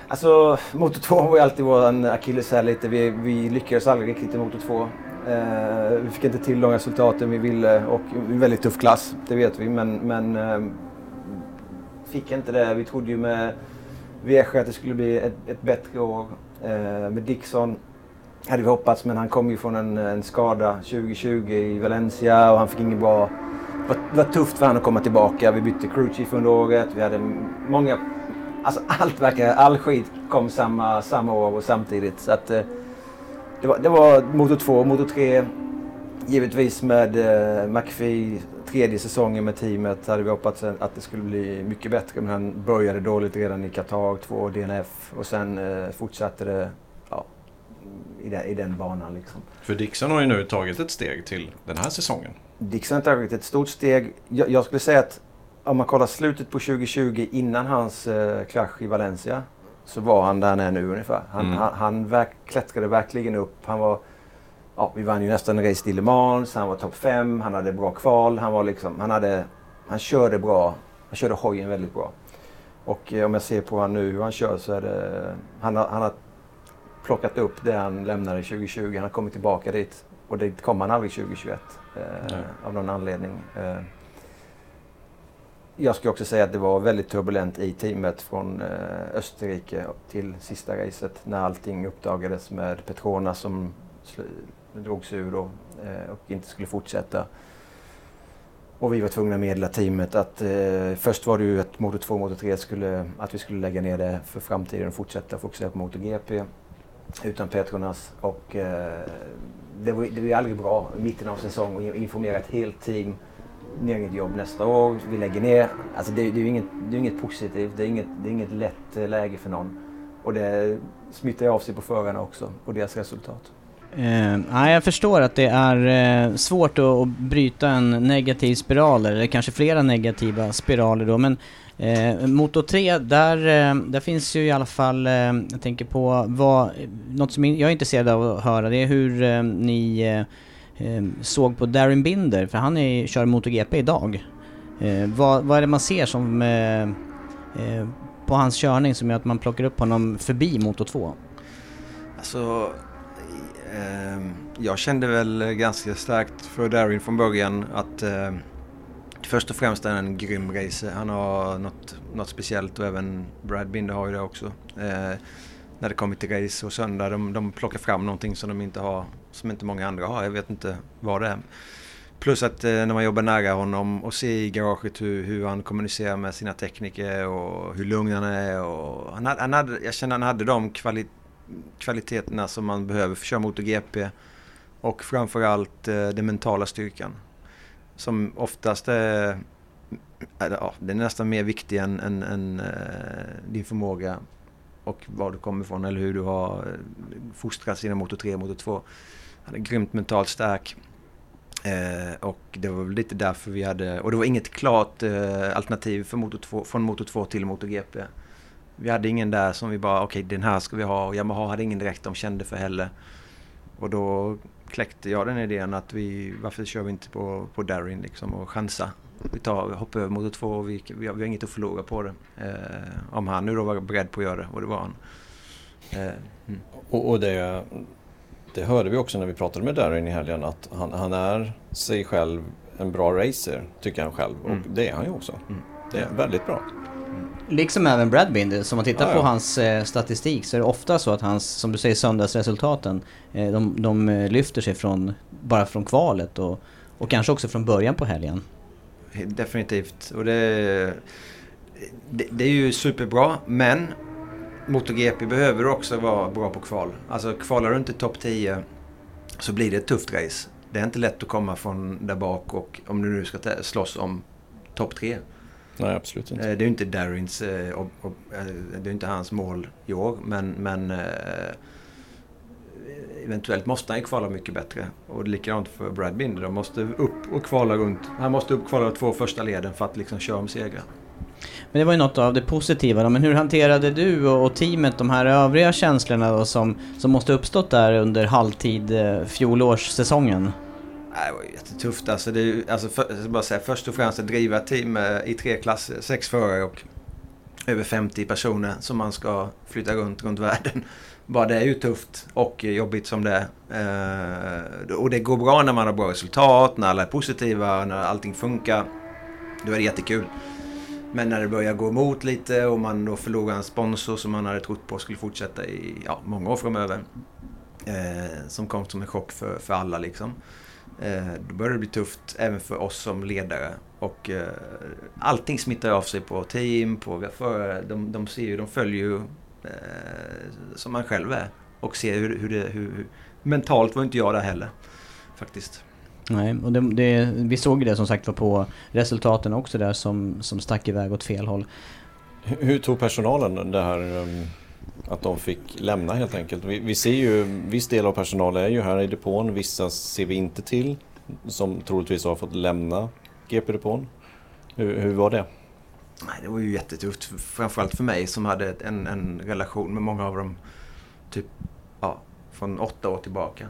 Speaker 5: Alltså, Motor 2 var ju alltid vår akilleshäl lite. Vi, vi lyckades aldrig riktigt i Motor 2. Eh, vi fick inte till de resultaten vi ville och en väldigt tuff klass, det vet vi. Men, men eh, fick inte det. Vi trodde ju med Vesche att det skulle bli ett, ett bättre år. Eh, med Dixon hade vi hoppats, men han kom ju från en, en skada 2020 i Valencia och han fick inget bra... Det var, det var tufft för honom att komma tillbaka. Vi bytte crew chief under året. Vi hade många... Alltså allt verkar... All skit kom samma, samma år och samtidigt. Så att, eh, det, var, det var motor 2, motor 3. Givetvis med eh, McPhee, tredje säsongen med teamet hade vi hoppats att det skulle bli mycket bättre. Men han började dåligt redan i Qatar, två DNF och sen eh, fortsatte det i, den, i den banan. Liksom.
Speaker 2: För Dixon har ju nu tagit ett steg till den här säsongen.
Speaker 5: Dixon har tagit ett stort steg. Jag, jag skulle säga att om man kollar slutet på 2020 innan hans eh, krasch i Valencia så var han där han är nu ungefär. Han,
Speaker 2: Mm.
Speaker 5: han, han verk, klättrade verkligen upp. Han var, ja, vi vann ju nästan race i Le Mans, han var topp 5, han hade bra kval. Han, var liksom, han, hade, han körde bra. Han körde hojen väldigt bra. Och eh, om jag ser på han nu hur han kör så är det... Han har, han har plockat upp det han lämnade 2020. Han har kommit tillbaka dit. Och det kom han aldrig 2021 eh, av någon anledning. Eh, jag ska också säga att det var väldigt turbulent i teamet från eh, Österrike till sista racet när allting uppdagades med Petronas som drogs ur och, eh, och inte skulle fortsätta. Och vi var tvungna att meddela teamet att eh, först var det ju att Motor 2 och Motor 3 skulle, att vi skulle lägga ner det för framtiden och fortsätta fokusera på MotoGP utan Petronas. Och eh, det var, det var ju aldrig bra i mitten av säsong att informera ett helt team ni har inget jobb nästa år, vi lägger ner. Alltså det, det är ju inget, det är inget positivt, det är inget, det är inget lätt eh, läge för någon. Och det smittar ju av sig på förarna också och deras resultat.
Speaker 1: Eh, nej, jag förstår att det är eh, svårt att, att bryta en negativ spiral, eller kanske flera negativa spiraler då, men eh, Motor 3, där, eh, där finns ju i alla fall, eh, jag tänker på vad, något som jag är intresserad av att höra, det är hur eh, ni eh, eh, såg på Darren Binder, för han är, kör MotoGP idag. Eh, vad, vad är det man ser som eh, eh, på hans körning som gör att man plockar upp honom förbi Moto 2?
Speaker 5: Alltså, eh, jag kände väl ganska starkt för Darin från början att eh, först och främst är han en grym racer. Han har något, något speciellt och även Brad Binder har ju det också. Eh, när det kommer till race och söndag, de, de plockar fram någonting som de inte har, som inte många andra har. Jag vet inte vad det är. Plus att eh, när man jobbar nära honom och ser i garaget hur, hur han kommunicerar med sina tekniker och hur lugn han är. Och han hade, han hade, jag känner att han hade de kvali, kvaliteterna som man behöver för att köra MotoGP. Och framförallt eh, den mentala styrkan. Som oftast är, ja, den är nästan mer viktig än, än, än eh, din förmåga och var du kommer ifrån eller hur du har eh, fostrats inom motor 3 och motor 2. Han är grymt mentalt stark. Eh, och det var väl lite därför vi hade, och det var inget klart eh, alternativ för motor 2, från motor 2 till MotoGP. Vi hade ingen där som vi bara, okej den här ska vi ha. Och Yamaha hade ingen direkt de kände för heller. Och då kläckte jag den idén att vi, varför kör vi inte på, på Darin liksom och chansa. Vi tar, hoppar över motor 2 och vi, vi, har, vi har inget att förlora på det. Eh, om han nu då var beredd på att göra det, och det var han. Eh, mm.
Speaker 2: Och, och det, det hörde vi också när vi pratade med Darin i helgen att han, han är sig själv en bra racer, tycker han själv. Och
Speaker 5: Mm.
Speaker 2: det är han ju också.
Speaker 5: Mm.
Speaker 2: Det är väldigt bra.
Speaker 1: Liksom även Brad Binder, som man tittar
Speaker 2: Ja,
Speaker 1: på
Speaker 2: ja.
Speaker 1: hans eh, statistik så är det ofta så att hans, som du säger, söndagsresultaten, eh, de, de eh, lyfter sig från, bara från kvalet och, och kanske också från början på helgen.
Speaker 5: Definitivt. Och det, det, det är ju superbra, men MotoGP behöver också vara bra på kval. Alltså kvalar du inte topp 10 så blir det ett tufft race. Det är inte lätt att komma från där bak och om du nu ska slåss om topp 3.
Speaker 2: Nej, absolut inte.
Speaker 5: Eh, Det är ju inte Darins, eh, eh, det är inte hans mål i år, men, men eventuellt måste han ju kvala mycket bättre. Och likadant för Brad Binder, de måste upp och kvala runt. Han måste upp och kvala de två första leden för att liksom köra om segrar.
Speaker 1: Men det var ju något av det positiva då. Men hur hanterade du och, och teamet de här övriga känslorna då som, som måste uppstått där under halvtid eh, fjolårssäsongen?
Speaker 5: Det var jättetufft. Alltså, det alltså för, bara säga, först och främst att driva ett team eh, i tre klasser, sex förare och över 50 personer som man ska flytta runt, runt världen. Bara det är ju tufft och jobbigt som det är. Eh, och det går bra när man har bra resultat, när alla är positiva, när allting funkar. Då är det jättekul. Men när det börjar gå emot lite och man då förlorar en sponsor som man hade trott på skulle fortsätta i ja, många år framöver. Eh, som kom som en chock för, för alla liksom. Eh, då börjar det bli tufft även för oss som ledare. Och eh, allting smittar av sig på team, på förare. De, de, ser ju, de följer ju eh, som man själv är. Och ser hur, hur det... Hur, hur, mentalt var inte jag där heller. Faktiskt.
Speaker 1: Nej, och det, det, vi såg det som sagt var på resultaten också där som, som stack iväg åt fel håll.
Speaker 2: Hur, hur tog personalen det här um, att de fick lämna helt enkelt? Vi, vi ser ju, viss del av personalen är ju här i depån, vissa ser vi inte till som troligtvis har fått lämna GP-depån. Hur, hur var det?
Speaker 5: Nej, det var ju jättetufft. Framförallt för mig som hade en, en relation med många av dem. Typ ja, från åtta år tillbaka.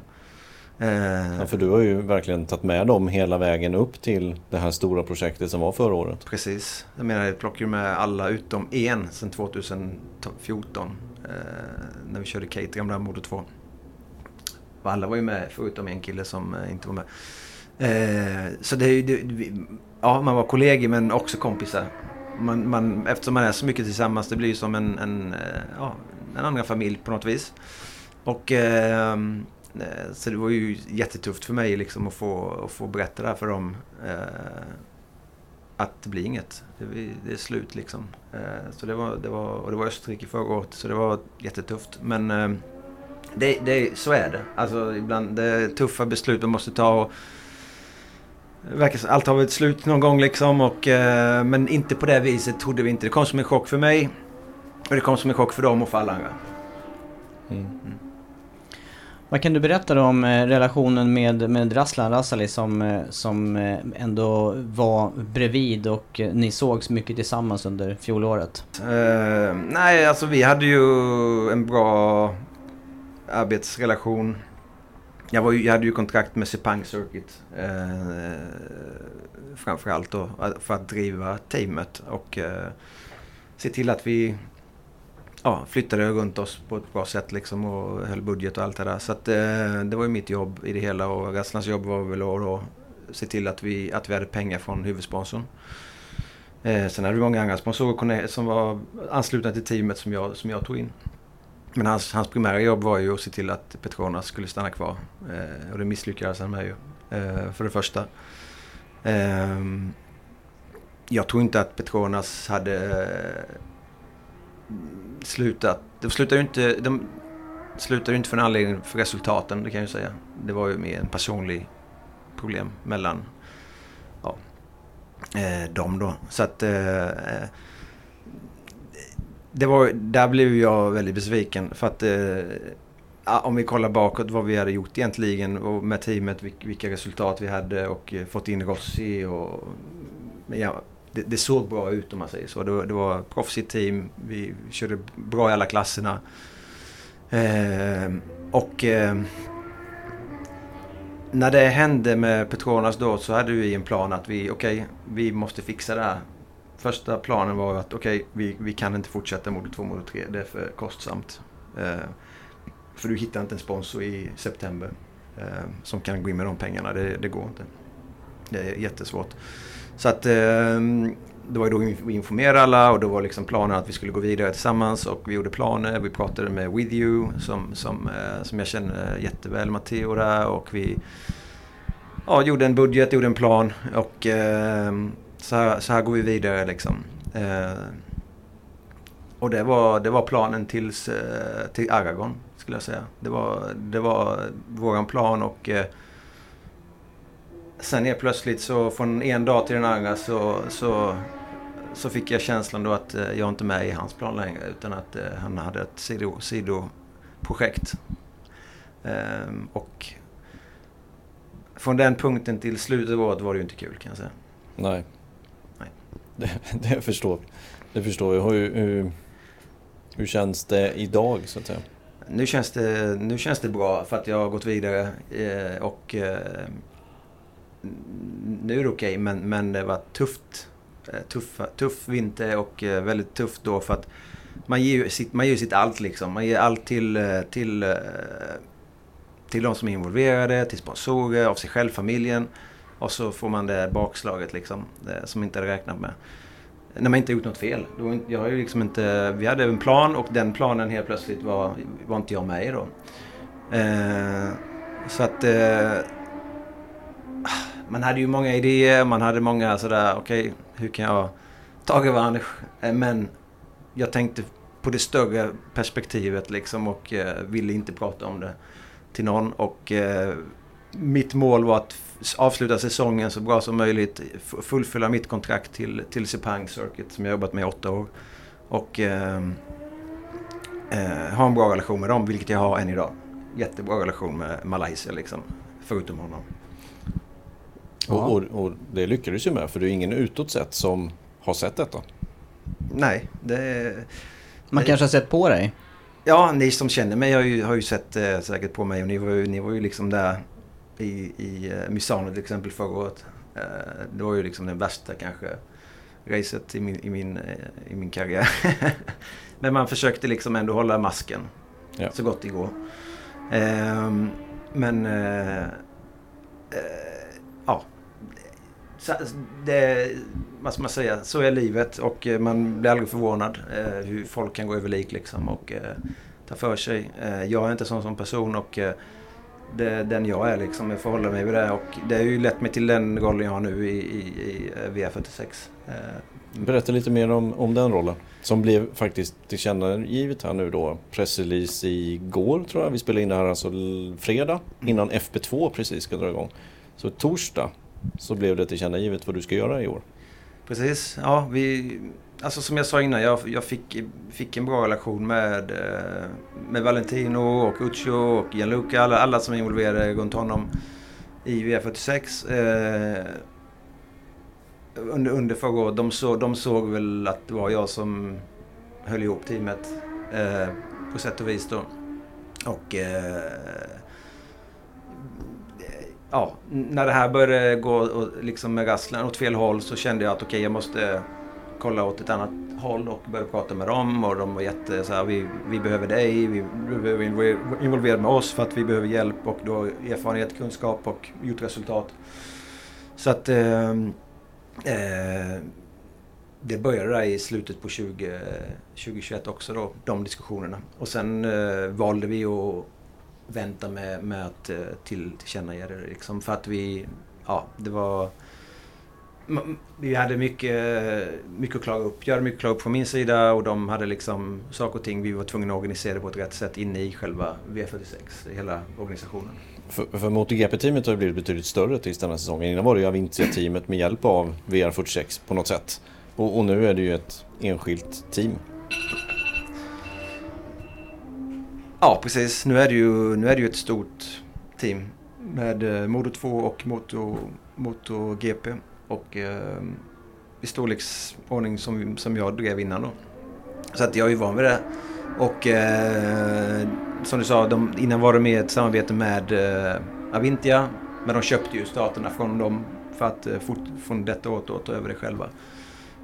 Speaker 2: Eh, ja, för du har ju verkligen tagit med dem hela vägen upp till det här stora projektet som var förra året.
Speaker 5: Precis. Jag menar, jag plockade med alla utom en sedan 2014. Eh, när vi körde Kate, gamla Modo 2. Alla var ju med förutom en kille som eh, inte var med. Eh, så det, det, ja, man var kollegor men också kompisar. Man, man, eftersom man är så mycket tillsammans, det blir ju som en, en, eh, ja, en andra familj på något vis. Och ehm, Eh, så det var ju jättetufft för mig liksom att få, att få berätta det här för dem. Eh, att det blir inget. Det, det är slut liksom. Eh, så det var, det var, och det var Österrike förra året så det var jättetufft. Men eh, det, det, så är det. Alltså ibland det är tuffa beslut man måste ta. Och, verkar allt har varit slut någon gång liksom. Och, eh, men inte på det viset trodde vi inte. Det kom som en chock för mig. Och det kom som en chock för dem och för alla andra. Mm.
Speaker 1: Mm. Vad kan du berätta då om eh, relationen med, med Raslan Rasali som, eh, som eh, ändå var bredvid och ni sågs mycket tillsammans under fjolåret?
Speaker 5: Uh, nej, alltså vi hade ju en bra arbetsrelation. Jag, var ju, jag hade ju kontrakt med Sepang Circuit. Uh, framförallt då för att driva teamet och uh, se till att vi ja, flyttade runt oss på ett bra sätt liksom och höll budget och allt det där. Så att, eh, det var ju mitt jobb i det hela och Rasslans jobb var väl att då se till att vi, att vi hade pengar från huvudsponsorn. Eh, sen hade vi många andra sponsorer som var anslutna till teamet som jag, som jag tog in. Men hans, hans primära jobb var ju att se till att Petronas skulle stanna kvar. Eh, och det misslyckades han med ju. Eh, för det första. Eh, jag tror inte att Petronas hade slutat. De slutade ju inte, de slutade ju inte för en anledning för resultaten, det kan jag ju säga. Det var ju mer en personlig problem mellan ja, eh, dem då. Så att eh, eh det var, där blev jag väldigt besviken för att eh, om vi kollar bakåt vad vi hade gjort egentligen och med teamet, vilka resultat vi hade och eh, fått in Rossi och ja, det, det, såg bra ut om man säger så. Det, det var proffsigt team. Vi körde bra i alla klasserna. Eh, och eh, när det hände med Petronas då så hade vi en plan att vi, okej, okay, vi måste fixa det här. Första planen var att okej, okay, vi, vi kan inte fortsätta Modo 2, Modo 3. Det är för kostsamt. Eh, för du hittar inte en sponsor i september eh, som kan gå in med de pengarna. Det, det går inte. Det är jättesvårt. Så att ehm, det var ju då vi informerade alla och då var liksom planen att vi skulle gå vidare tillsammans och vi gjorde planer. Vi pratade med With You som, som, eh, som jag känner jätteväl, Matteo där och vi ja, gjorde en budget, gjorde en plan och eh, så här, så här går vi vidare liksom. Eh, och det var, det var planen tills, eh, till Aragon skulle jag säga. Det var, det var våran plan och eh, sen är plötsligt så från en dag till den andra så, så, så fick jag känslan då att eh, jag inte är med i hans plan längre utan att eh, han hade ett sido, sidoprojekt. Ehm, och från den punkten till slutet av året var det ju inte kul kan jag säga.
Speaker 2: Nej. Nej. Det, det förstår Det förstår jag. Hur, hur, hur känns det idag så att säga?
Speaker 5: Nu känns det, nu känns det bra för att jag har gått vidare eh, och nu är det okej, okay, men, men det var tufft. Eh, tuff, tuff vinter och eh, väldigt tufft då för att man ger sitt, man ger sitt allt liksom. Man ger allt till, eh, till, till de som är involverade, till sponsorer, av sig själv, familjen. Och så får man det bakslaget liksom, som inte hade räknat med. när man inte gjort något fel. Då, jag har ju liksom inte, vi hade en plan och den planen helt plötsligt var, var inte jag med i då. Eh, så att eh, man hade ju många idéer, man hade många sådär, okej okay, hur kan jag ta revansch? Eh, men jag tänkte på det större perspektivet liksom och eh, ville inte prata om det till någon. Och eh, mitt mål var att avsluta säsongen så bra som möjligt. Fullfölja mitt kontrakt till, till Sepang Circuit som jag jobbat med i åtta år. Och eh, eh, ha en bra relation med dem, vilket jag har än idag. Jättebra relation med Malaysia liksom, förutom honom.
Speaker 2: Och, och, och, det lyckades ju med, för det är ingen utåt sett som har sett detta.
Speaker 5: Nej, det...
Speaker 1: Man
Speaker 5: det,
Speaker 1: kanske har sett på dig?
Speaker 5: Ja, ni som känner mig har ju, har ju sett eh, säkert på mig och ni var ju, ni var ju liksom där i, i uh, Misano till exempel förra året. Uh, det var ju liksom den värsta kanske racet i min, i min, uh, i min karriär. Men man försökte liksom ändå hålla masken ja. så gott det går. Uh, men ja, det, vad ska man säga, så är livet och man blir aldrig förvånad hur folk kan gå över lik liksom och ta för sig. jag är inte sån som person och det är den jag är liksom. Jag får hålla mig vid det. Och det har ju lett mig till den rollen jag har nu i, i, i VR46. Eh,
Speaker 2: Berätta lite mer om, om den rollen. Som blev faktiskt tillkännagivet här nu då. Pressrelease igår tror jag. Vi spelade in det här alltså fredag mm. innan FP2 precis ska dra igång. Så torsdag så blev det tillkännagivet vad du ska göra i år.
Speaker 5: Precis. Ja, vi, alltså som jag sa innan, jag, jag fick, fick en bra relation med, eh, med Valentino och Uccio och Gianluca. Alla, alla som är involverade runt honom i V46. Eh, under, under förra året. De, så, de såg väl att det var jag som höll ihop teamet eh, på sätt och vis då. Och eh, ja, när det här började gå och, liksom med rasslen åt fel håll så kände jag att okej, okay, jag måste kolla åt ett annat håll och började prata med dem och de var jätte så här, vi, vi behöver dig, vi behöver involvera med oss för att vi behöver hjälp och då erfarenhet, kunskap och gjort resultat. Så att eh, eh, det började där i slutet på 20, 2021 också då, de diskussionerna. Och sen eh, valde vi att vänta med, med att eh, till, tillkännage det liksom för att vi, ja det var vi hade mycket, mycket att klaga upp. Jag hade mycket att klaga upp från min sida och de hade liksom saker och ting vi var tvungna att organisera det på ett rätt sätt inne i själva V46, hela organisationen.
Speaker 2: För, för MotoGP-teamet har ju blivit betydligt större tills denna säsongen. Innan var det ju Avintia-teamet med hjälp av VR46 på något sätt. Och, och, nu är det ju ett enskilt team.
Speaker 5: Ja, precis. Nu är det ju, nu är det ju ett stort team med eh, Moto 2 och Moto, GP. Och eh, i storleksordning som, som jag drev innan då. Så att jag är ju van vid det. Och eh, som du sa, de, innan var det med ett samarbete med eh, Avintia. Men de köpte ju staterna från dem för att eh, fort, från detta året ta över det själva.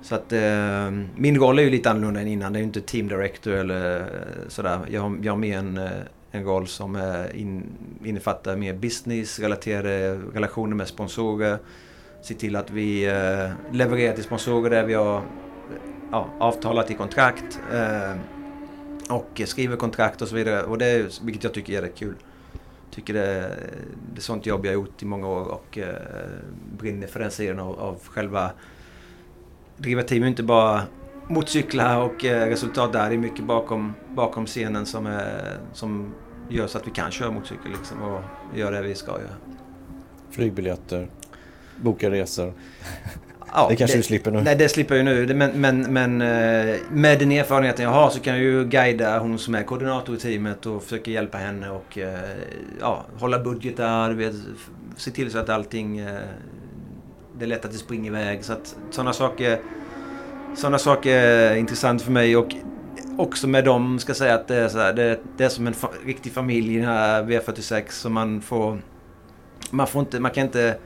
Speaker 5: Så att eh, min roll är ju lite annorlunda än innan. Det är ju inte team director eller eh, sådär. Jag, har, jag har mer en, eh, en roll som eh, in, innefattar mer business-relaterade relationer med sponsorer se till att vi eh, levererar till sponsorer där vi har ja, avtalat i kontrakt. Eh, och skriver kontrakt och så vidare. Och det är, vilket jag tycker är rätt kul. Tycker det, det är sånt jobb jag har gjort i många år och eh, brinner för den sidan av, av själva... Driva team är inte bara motorcyklar och eh, resultat där. Det är mycket bakom, bakom scenen som, är, som gör så att vi kan köra motorcykel liksom och göra det vi ska göra.
Speaker 2: Flygbiljetter, boka resor. Ja, det kanske det, du slipper nu?
Speaker 5: Nej, det slipper jag nu. Men, men, men eh, med den erfarenheten jag har så kan jag ju guida hon som är koordinator i teamet och försöka hjälpa henne och eh, ja, hålla budgetar, se till så att allting... Det är lätt att det springer iväg. Så att sådana saker, sådana saker är intressant för mig. Och också med dem ska jag säga att det är, så här, det, det, är som en fa riktig familj i den här V46. Så man får... Man får inte... Man kan inte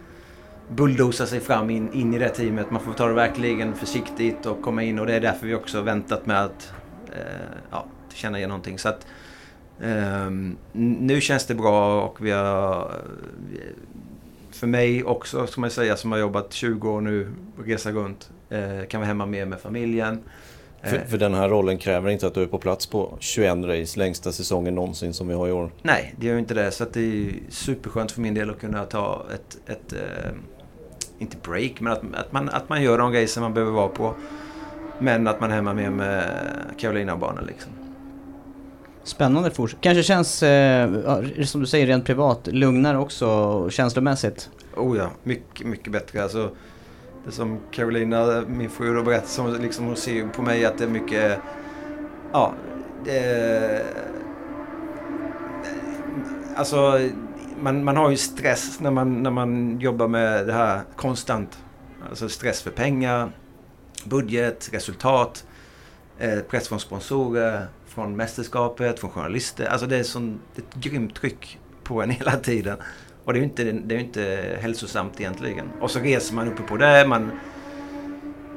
Speaker 5: bulldoza sig fram in, in i det teamet. Man får ta det verkligen försiktigt och komma in och det är därför vi också väntat med att eh, ja, tillkännage någonting. Så att, eh, nu känns det bra och vi har för mig också, ska man säga, som har jobbat 20 år nu, resa runt. Eh, kan vara hemma mer med familjen.
Speaker 2: För, för den här rollen kräver inte att du är på plats på 21 race, längsta säsongen någonsin som vi har i år.
Speaker 5: Nej, det gör ju inte det. Så att det är superskönt för min del att kunna ta ett, ett eh, inte break, men att, att, man, att man gör de grejer som man behöver vara på. Men att man är hemma mer med Carolina och barnen liksom.
Speaker 1: Spännande fortsättning. Kanske känns, eh, som du säger rent privat, lugnare också känslomässigt?
Speaker 5: Oh ja, mycket, mycket bättre. Alltså, det som Carolina, min fru, har berättat, som liksom, hon ser på mig att det är mycket, ja, det, Alltså, man, man har ju stress när man, när man jobbar med det här konstant. Alltså stress för pengar, budget, resultat, eh, press från sponsorer, från mästerskapet, från journalister. Alltså det är sån, ett grymt tryck på en hela tiden. Och det är ju inte, det är inte hälsosamt egentligen. Och så reser man uppe på det, man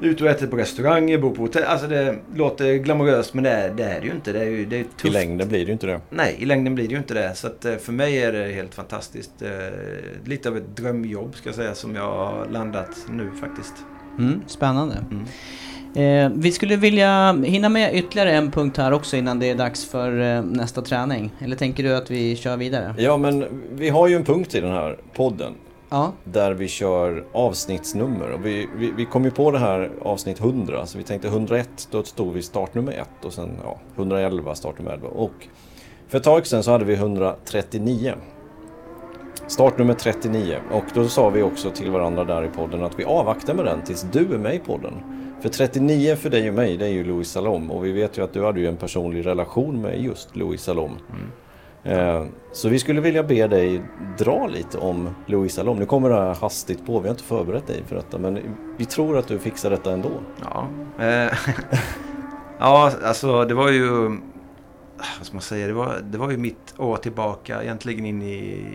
Speaker 5: är ute och äter på restauranger, bor på hotell. Alltså det låter glamoröst men det är det, är det ju inte. Det är ju, det är tufft.
Speaker 2: I längden blir det ju inte det.
Speaker 5: Nej, i längden blir det ju inte det. Så att eh, för mig är det helt fantastiskt. Eh, lite av ett drömjobb ska jag säga som jag har landat nu faktiskt.
Speaker 1: Mm, spännande. Mm. Eh, vi skulle vilja hinna med ytterligare en punkt här också innan det är dags för eh, nästa träning. Eller tänker du att vi kör vidare?
Speaker 2: Ja, men vi har ju en punkt i den här podden.
Speaker 1: Ja.
Speaker 2: Där vi kör avsnittsnummer. Och vi, vi, vi kom ju på det här avsnitt 100. Så vi tänkte 101, då stod vi startnummer 1 och sen ja, 111 startnummer 11. Och för ett tag sedan så hade vi 139. Startnummer 39. Och då sa vi också till varandra där i podden att vi avvaktar med den tills du är med i podden. För 39 för dig och mig, det är ju Louis Salom. Och vi vet ju att du hade ju en personlig relation med just Louis Salom. Mm. Eh, så vi skulle vilja be dig dra lite om Louis Salom. Nu kommer det här hastigt på, vi har inte förberett dig för detta. Men vi tror att du fixar detta ändå.
Speaker 5: Ja, eh, ja alltså det var ju... Vad ska man säga? Det var, det var ju mitt år tillbaka egentligen in i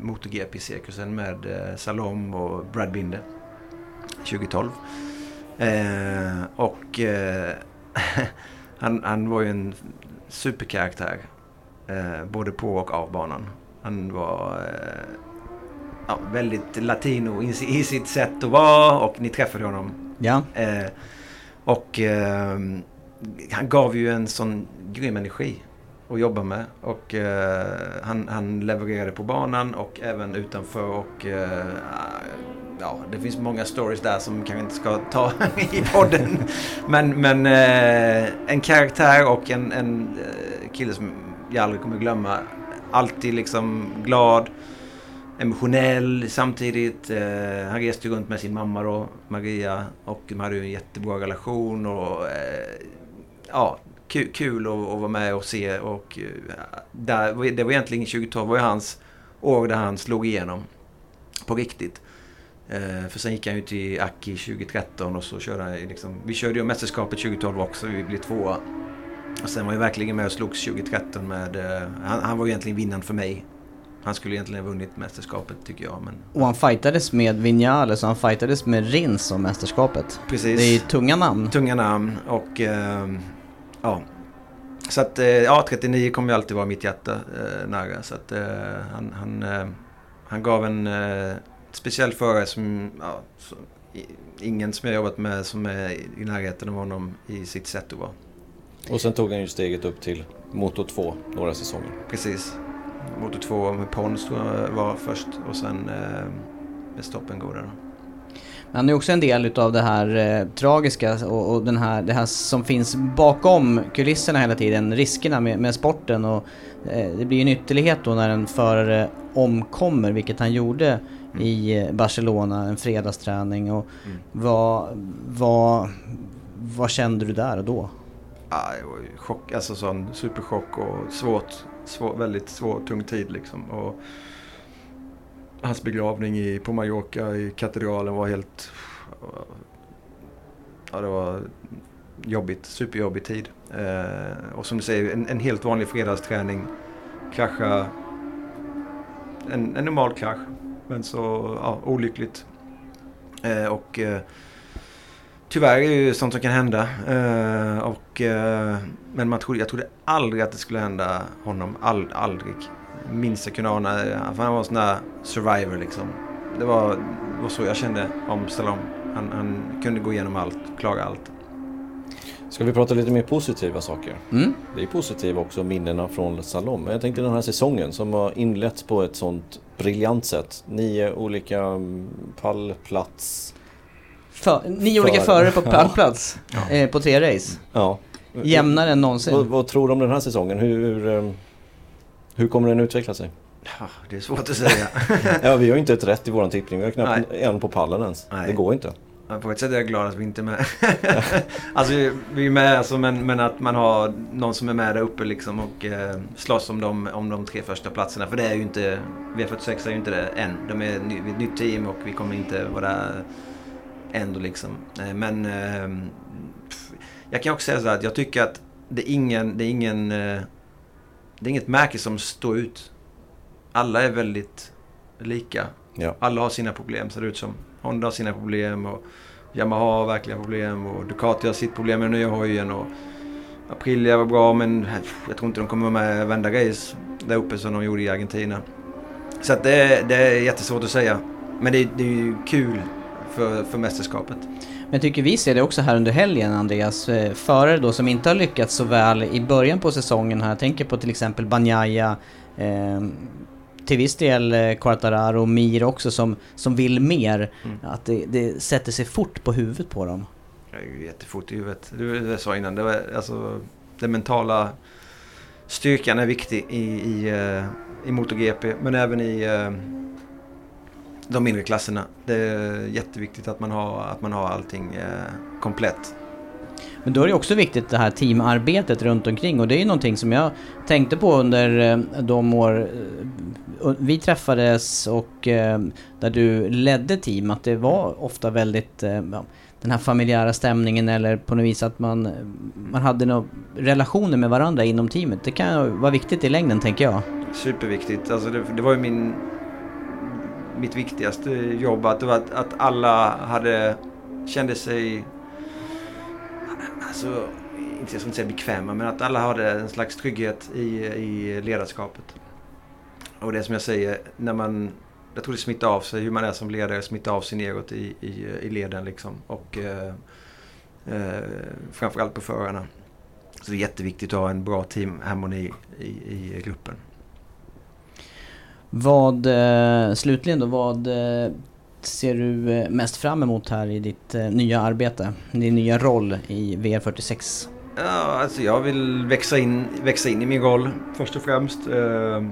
Speaker 5: MotoGP-cirkusen med eh, Salom och Brad Binder. 2012. Eh, och eh, han, han var ju en superkaraktär. Eh, både på och av banan. Han var eh, ja, väldigt latino i, i, sitt sätt att vara och ni träffade honom.
Speaker 1: Ja.
Speaker 5: Eh, och ehm, han gav ju en sån grym energi att jobba med. Och eh, han, han levererade på banan och även utanför. Och eh, ja, det finns många stories där som kanske inte ska ta i podden. Men, men eh, en karaktär och en, en eh, kille som jag aldrig kommer glömma. Alltid liksom glad, emotionell samtidigt. Eh, han reste runt med sin mamma då, Maria. Och de hade ju en jättebra relation. Och, eh, ja, kul, kul att, att, vara med och se. Och, eh, där, det var egentligen 2012 var ju hans år där han slog igenom på riktigt. Eh, för sen gick han ju till Aki 2013 och så körde han liksom, Vi körde ju mästerskapet 2012 också, vi blev tvåa. Och sen var jag verkligen med och slogs 2013 med... Eh, han, han, var egentligen vinnaren för mig. Han skulle egentligen ha vunnit mästerskapet tycker jag. Men...
Speaker 1: Och han fightades med Vinales och han fightades med Rins om mästerskapet.
Speaker 5: Precis.
Speaker 1: Det är tunga namn.
Speaker 5: Tunga namn och... Eh, ja. Så att, eh, ja 39 kommer ju alltid vara mitt hjärta eh, nära. Så att eh, han, han, han gav en speciell förare som... Ja, så, ingen som jag jobbat med som är i närheten av honom i sitt sätt att vara.
Speaker 2: Och sen tog han ju steget upp till Moto 2 några säsonger.
Speaker 5: Precis. Moto 2 med Pons var först och sen eh, med Stoppen går där.
Speaker 1: Han är också en del utav det här eh, tragiska och, och, den här, det här som finns bakom kulisserna hela tiden, riskerna med, med sporten och eh, det blir en ytterlighet då när en förare omkommer, vilket han gjorde mm. i eh, Barcelona, en fredagsträning och mm. vad, vad, vad kände du där och då?
Speaker 5: ah, det var chock, alltså sån superchock och svårt, svår, väldigt svår, tung tid liksom. Och hans begravning i, på Mallorca i katedralen var helt... Ja, det var jobbigt, superjobbig tid. Eh, och som du säger, en, en, helt vanlig fredagsträning. Krascha. En, en normal krasch. Men så, ja, olyckligt. Eh, och eh, Tyvärr är det ju sånt som kan hända. Uh, och, uh, men man trodde, jag trodde aldrig att det skulle hända honom. All, aldrig. minst jag kunde ana. För han var en sån där survivor liksom. Det var, det var så jag kände om Stallone. Han, han kunde gå igenom allt, klara allt.
Speaker 2: Ska vi prata lite mer positiva saker?
Speaker 1: Mm.
Speaker 2: Det är positiva också minnena från Salom. Men jag tänkte den här säsongen som har inletts på ett sånt briljant sätt. Nio olika mm, pallplats.
Speaker 1: För, nio olika förare på pallplats eh, på tre race.
Speaker 2: Ja.
Speaker 1: Jämnare än någonsin.
Speaker 2: Vad, vad tror du om den här säsongen? Hur, hur, eh, kommer den utveckla sig?
Speaker 5: Ja, det är svårt att säga.
Speaker 2: Ja, vi har ju inte ett rätt i våran tippning. Vi har knappt
Speaker 5: Nej.
Speaker 2: en på pallen ens.
Speaker 5: Nej.
Speaker 2: Det går inte.
Speaker 5: Ja, På ett sätt är jag glad att vi inte är med. alltså vi- är med alltså, men, men att man har någon som är med där uppe liksom och eh, slåss om de, om de tre första platserna. För det är ju inte, V46 är ju inte det än. De är ny, ett nytt team och vi kommer inte vara ändå liksom. Eh, men eh, pff, jag kan också säga så här att jag tycker att det är ingen, det är ingen, eh, det är inget märke som står ut. Alla är väldigt lika.
Speaker 2: Ja.
Speaker 5: Alla har sina problem ser det ut som. Honda har sina problem och Yamaha har verkligen problem och Ducati har sitt problem med den nya hojen och Aprilia var bra men jag tror inte de kommer vara med vända race där uppe som de gjorde i Argentina. Så att det, är- det är jättesvårt att säga. Men det, det är ju kul för, för mästerskapet.
Speaker 1: Men jag tycker vi ser det också här under helgen Andreas. Eh, förare då som inte har lyckats så väl i början på säsongen här. Jag tänker på till exempel Banjaya. Eh, till viss del eh, Quartararo och Mir också som, som vill mer. Att det, det sätter sig fort på huvudet på dem.
Speaker 5: Jag är ju jättefort i huvudet. Du det sa innan, det var, alltså, den mentala styrkan är viktig i, i, eh, i MotoGP men även i eh, de mindre klasserna. Det är jätteviktigt att man har, att man har allting komplett.
Speaker 1: Men då är det också viktigt det här teamarbetet runt omkring och det är ju någonting som jag tänkte på under eh, de år eh, vi träffades och eh, där du ledde team att det var ofta väldigt ja, den här familjära stämningen eller på något vis att man, man hade några relationer med varandra inom teamet. Det kan ju vara viktigt i längden tänker jag.
Speaker 5: Superviktigt. Alltså det, det var ju min, mitt viktigaste jobb. Att, det var att, att alla hade, kände sig, alltså, inte, jag ska inte säga bekväma, men att alla hade en slags trygghet i, i ledarskapet. Och det som jag säger, när man, jag tror det smittar av sig, hur man är som ledare smittar av sig neråt i, i, i leden liksom. Och eh, eh, framförallt på förarna. Så det är jätteviktigt att ha en bra teamharmoni i, i gruppen.
Speaker 1: Vad, eh, slutligen då, vad eh, ser du eh, mest fram emot här i ditt eh, nya arbete? Din nya roll i VR46?
Speaker 5: Ja, alltså jag vill växa in, växa in i min roll först och främst. Eh,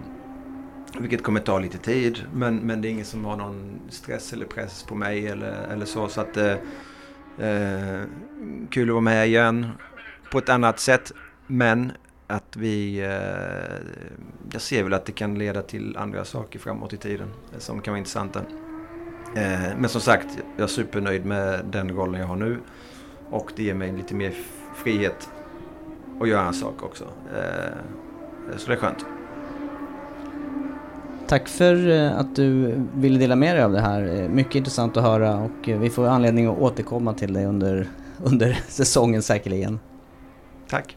Speaker 5: vilket kommer ta lite tid. Men, men det är ingen som har någon stress eller press på mig eller, eller så. Så att, eh, eh, kul att vara med igen på ett annat sätt. Men att vi... Eh, jag ser väl att det kan leda till andra saker framåt i tiden som kan vara intressanta. Eh, men som sagt, jag är supernöjd med den rollen jag har nu. Och det ger mig lite mer frihet att göra en sak också. Eh, så det är skönt.
Speaker 1: Tack för eh, att du ville dela med dig av det här. Eh, Mycket intressant att höra och eh, vi får anledning att återkomma till dig under, under säsongen säkerligen.
Speaker 5: Tack.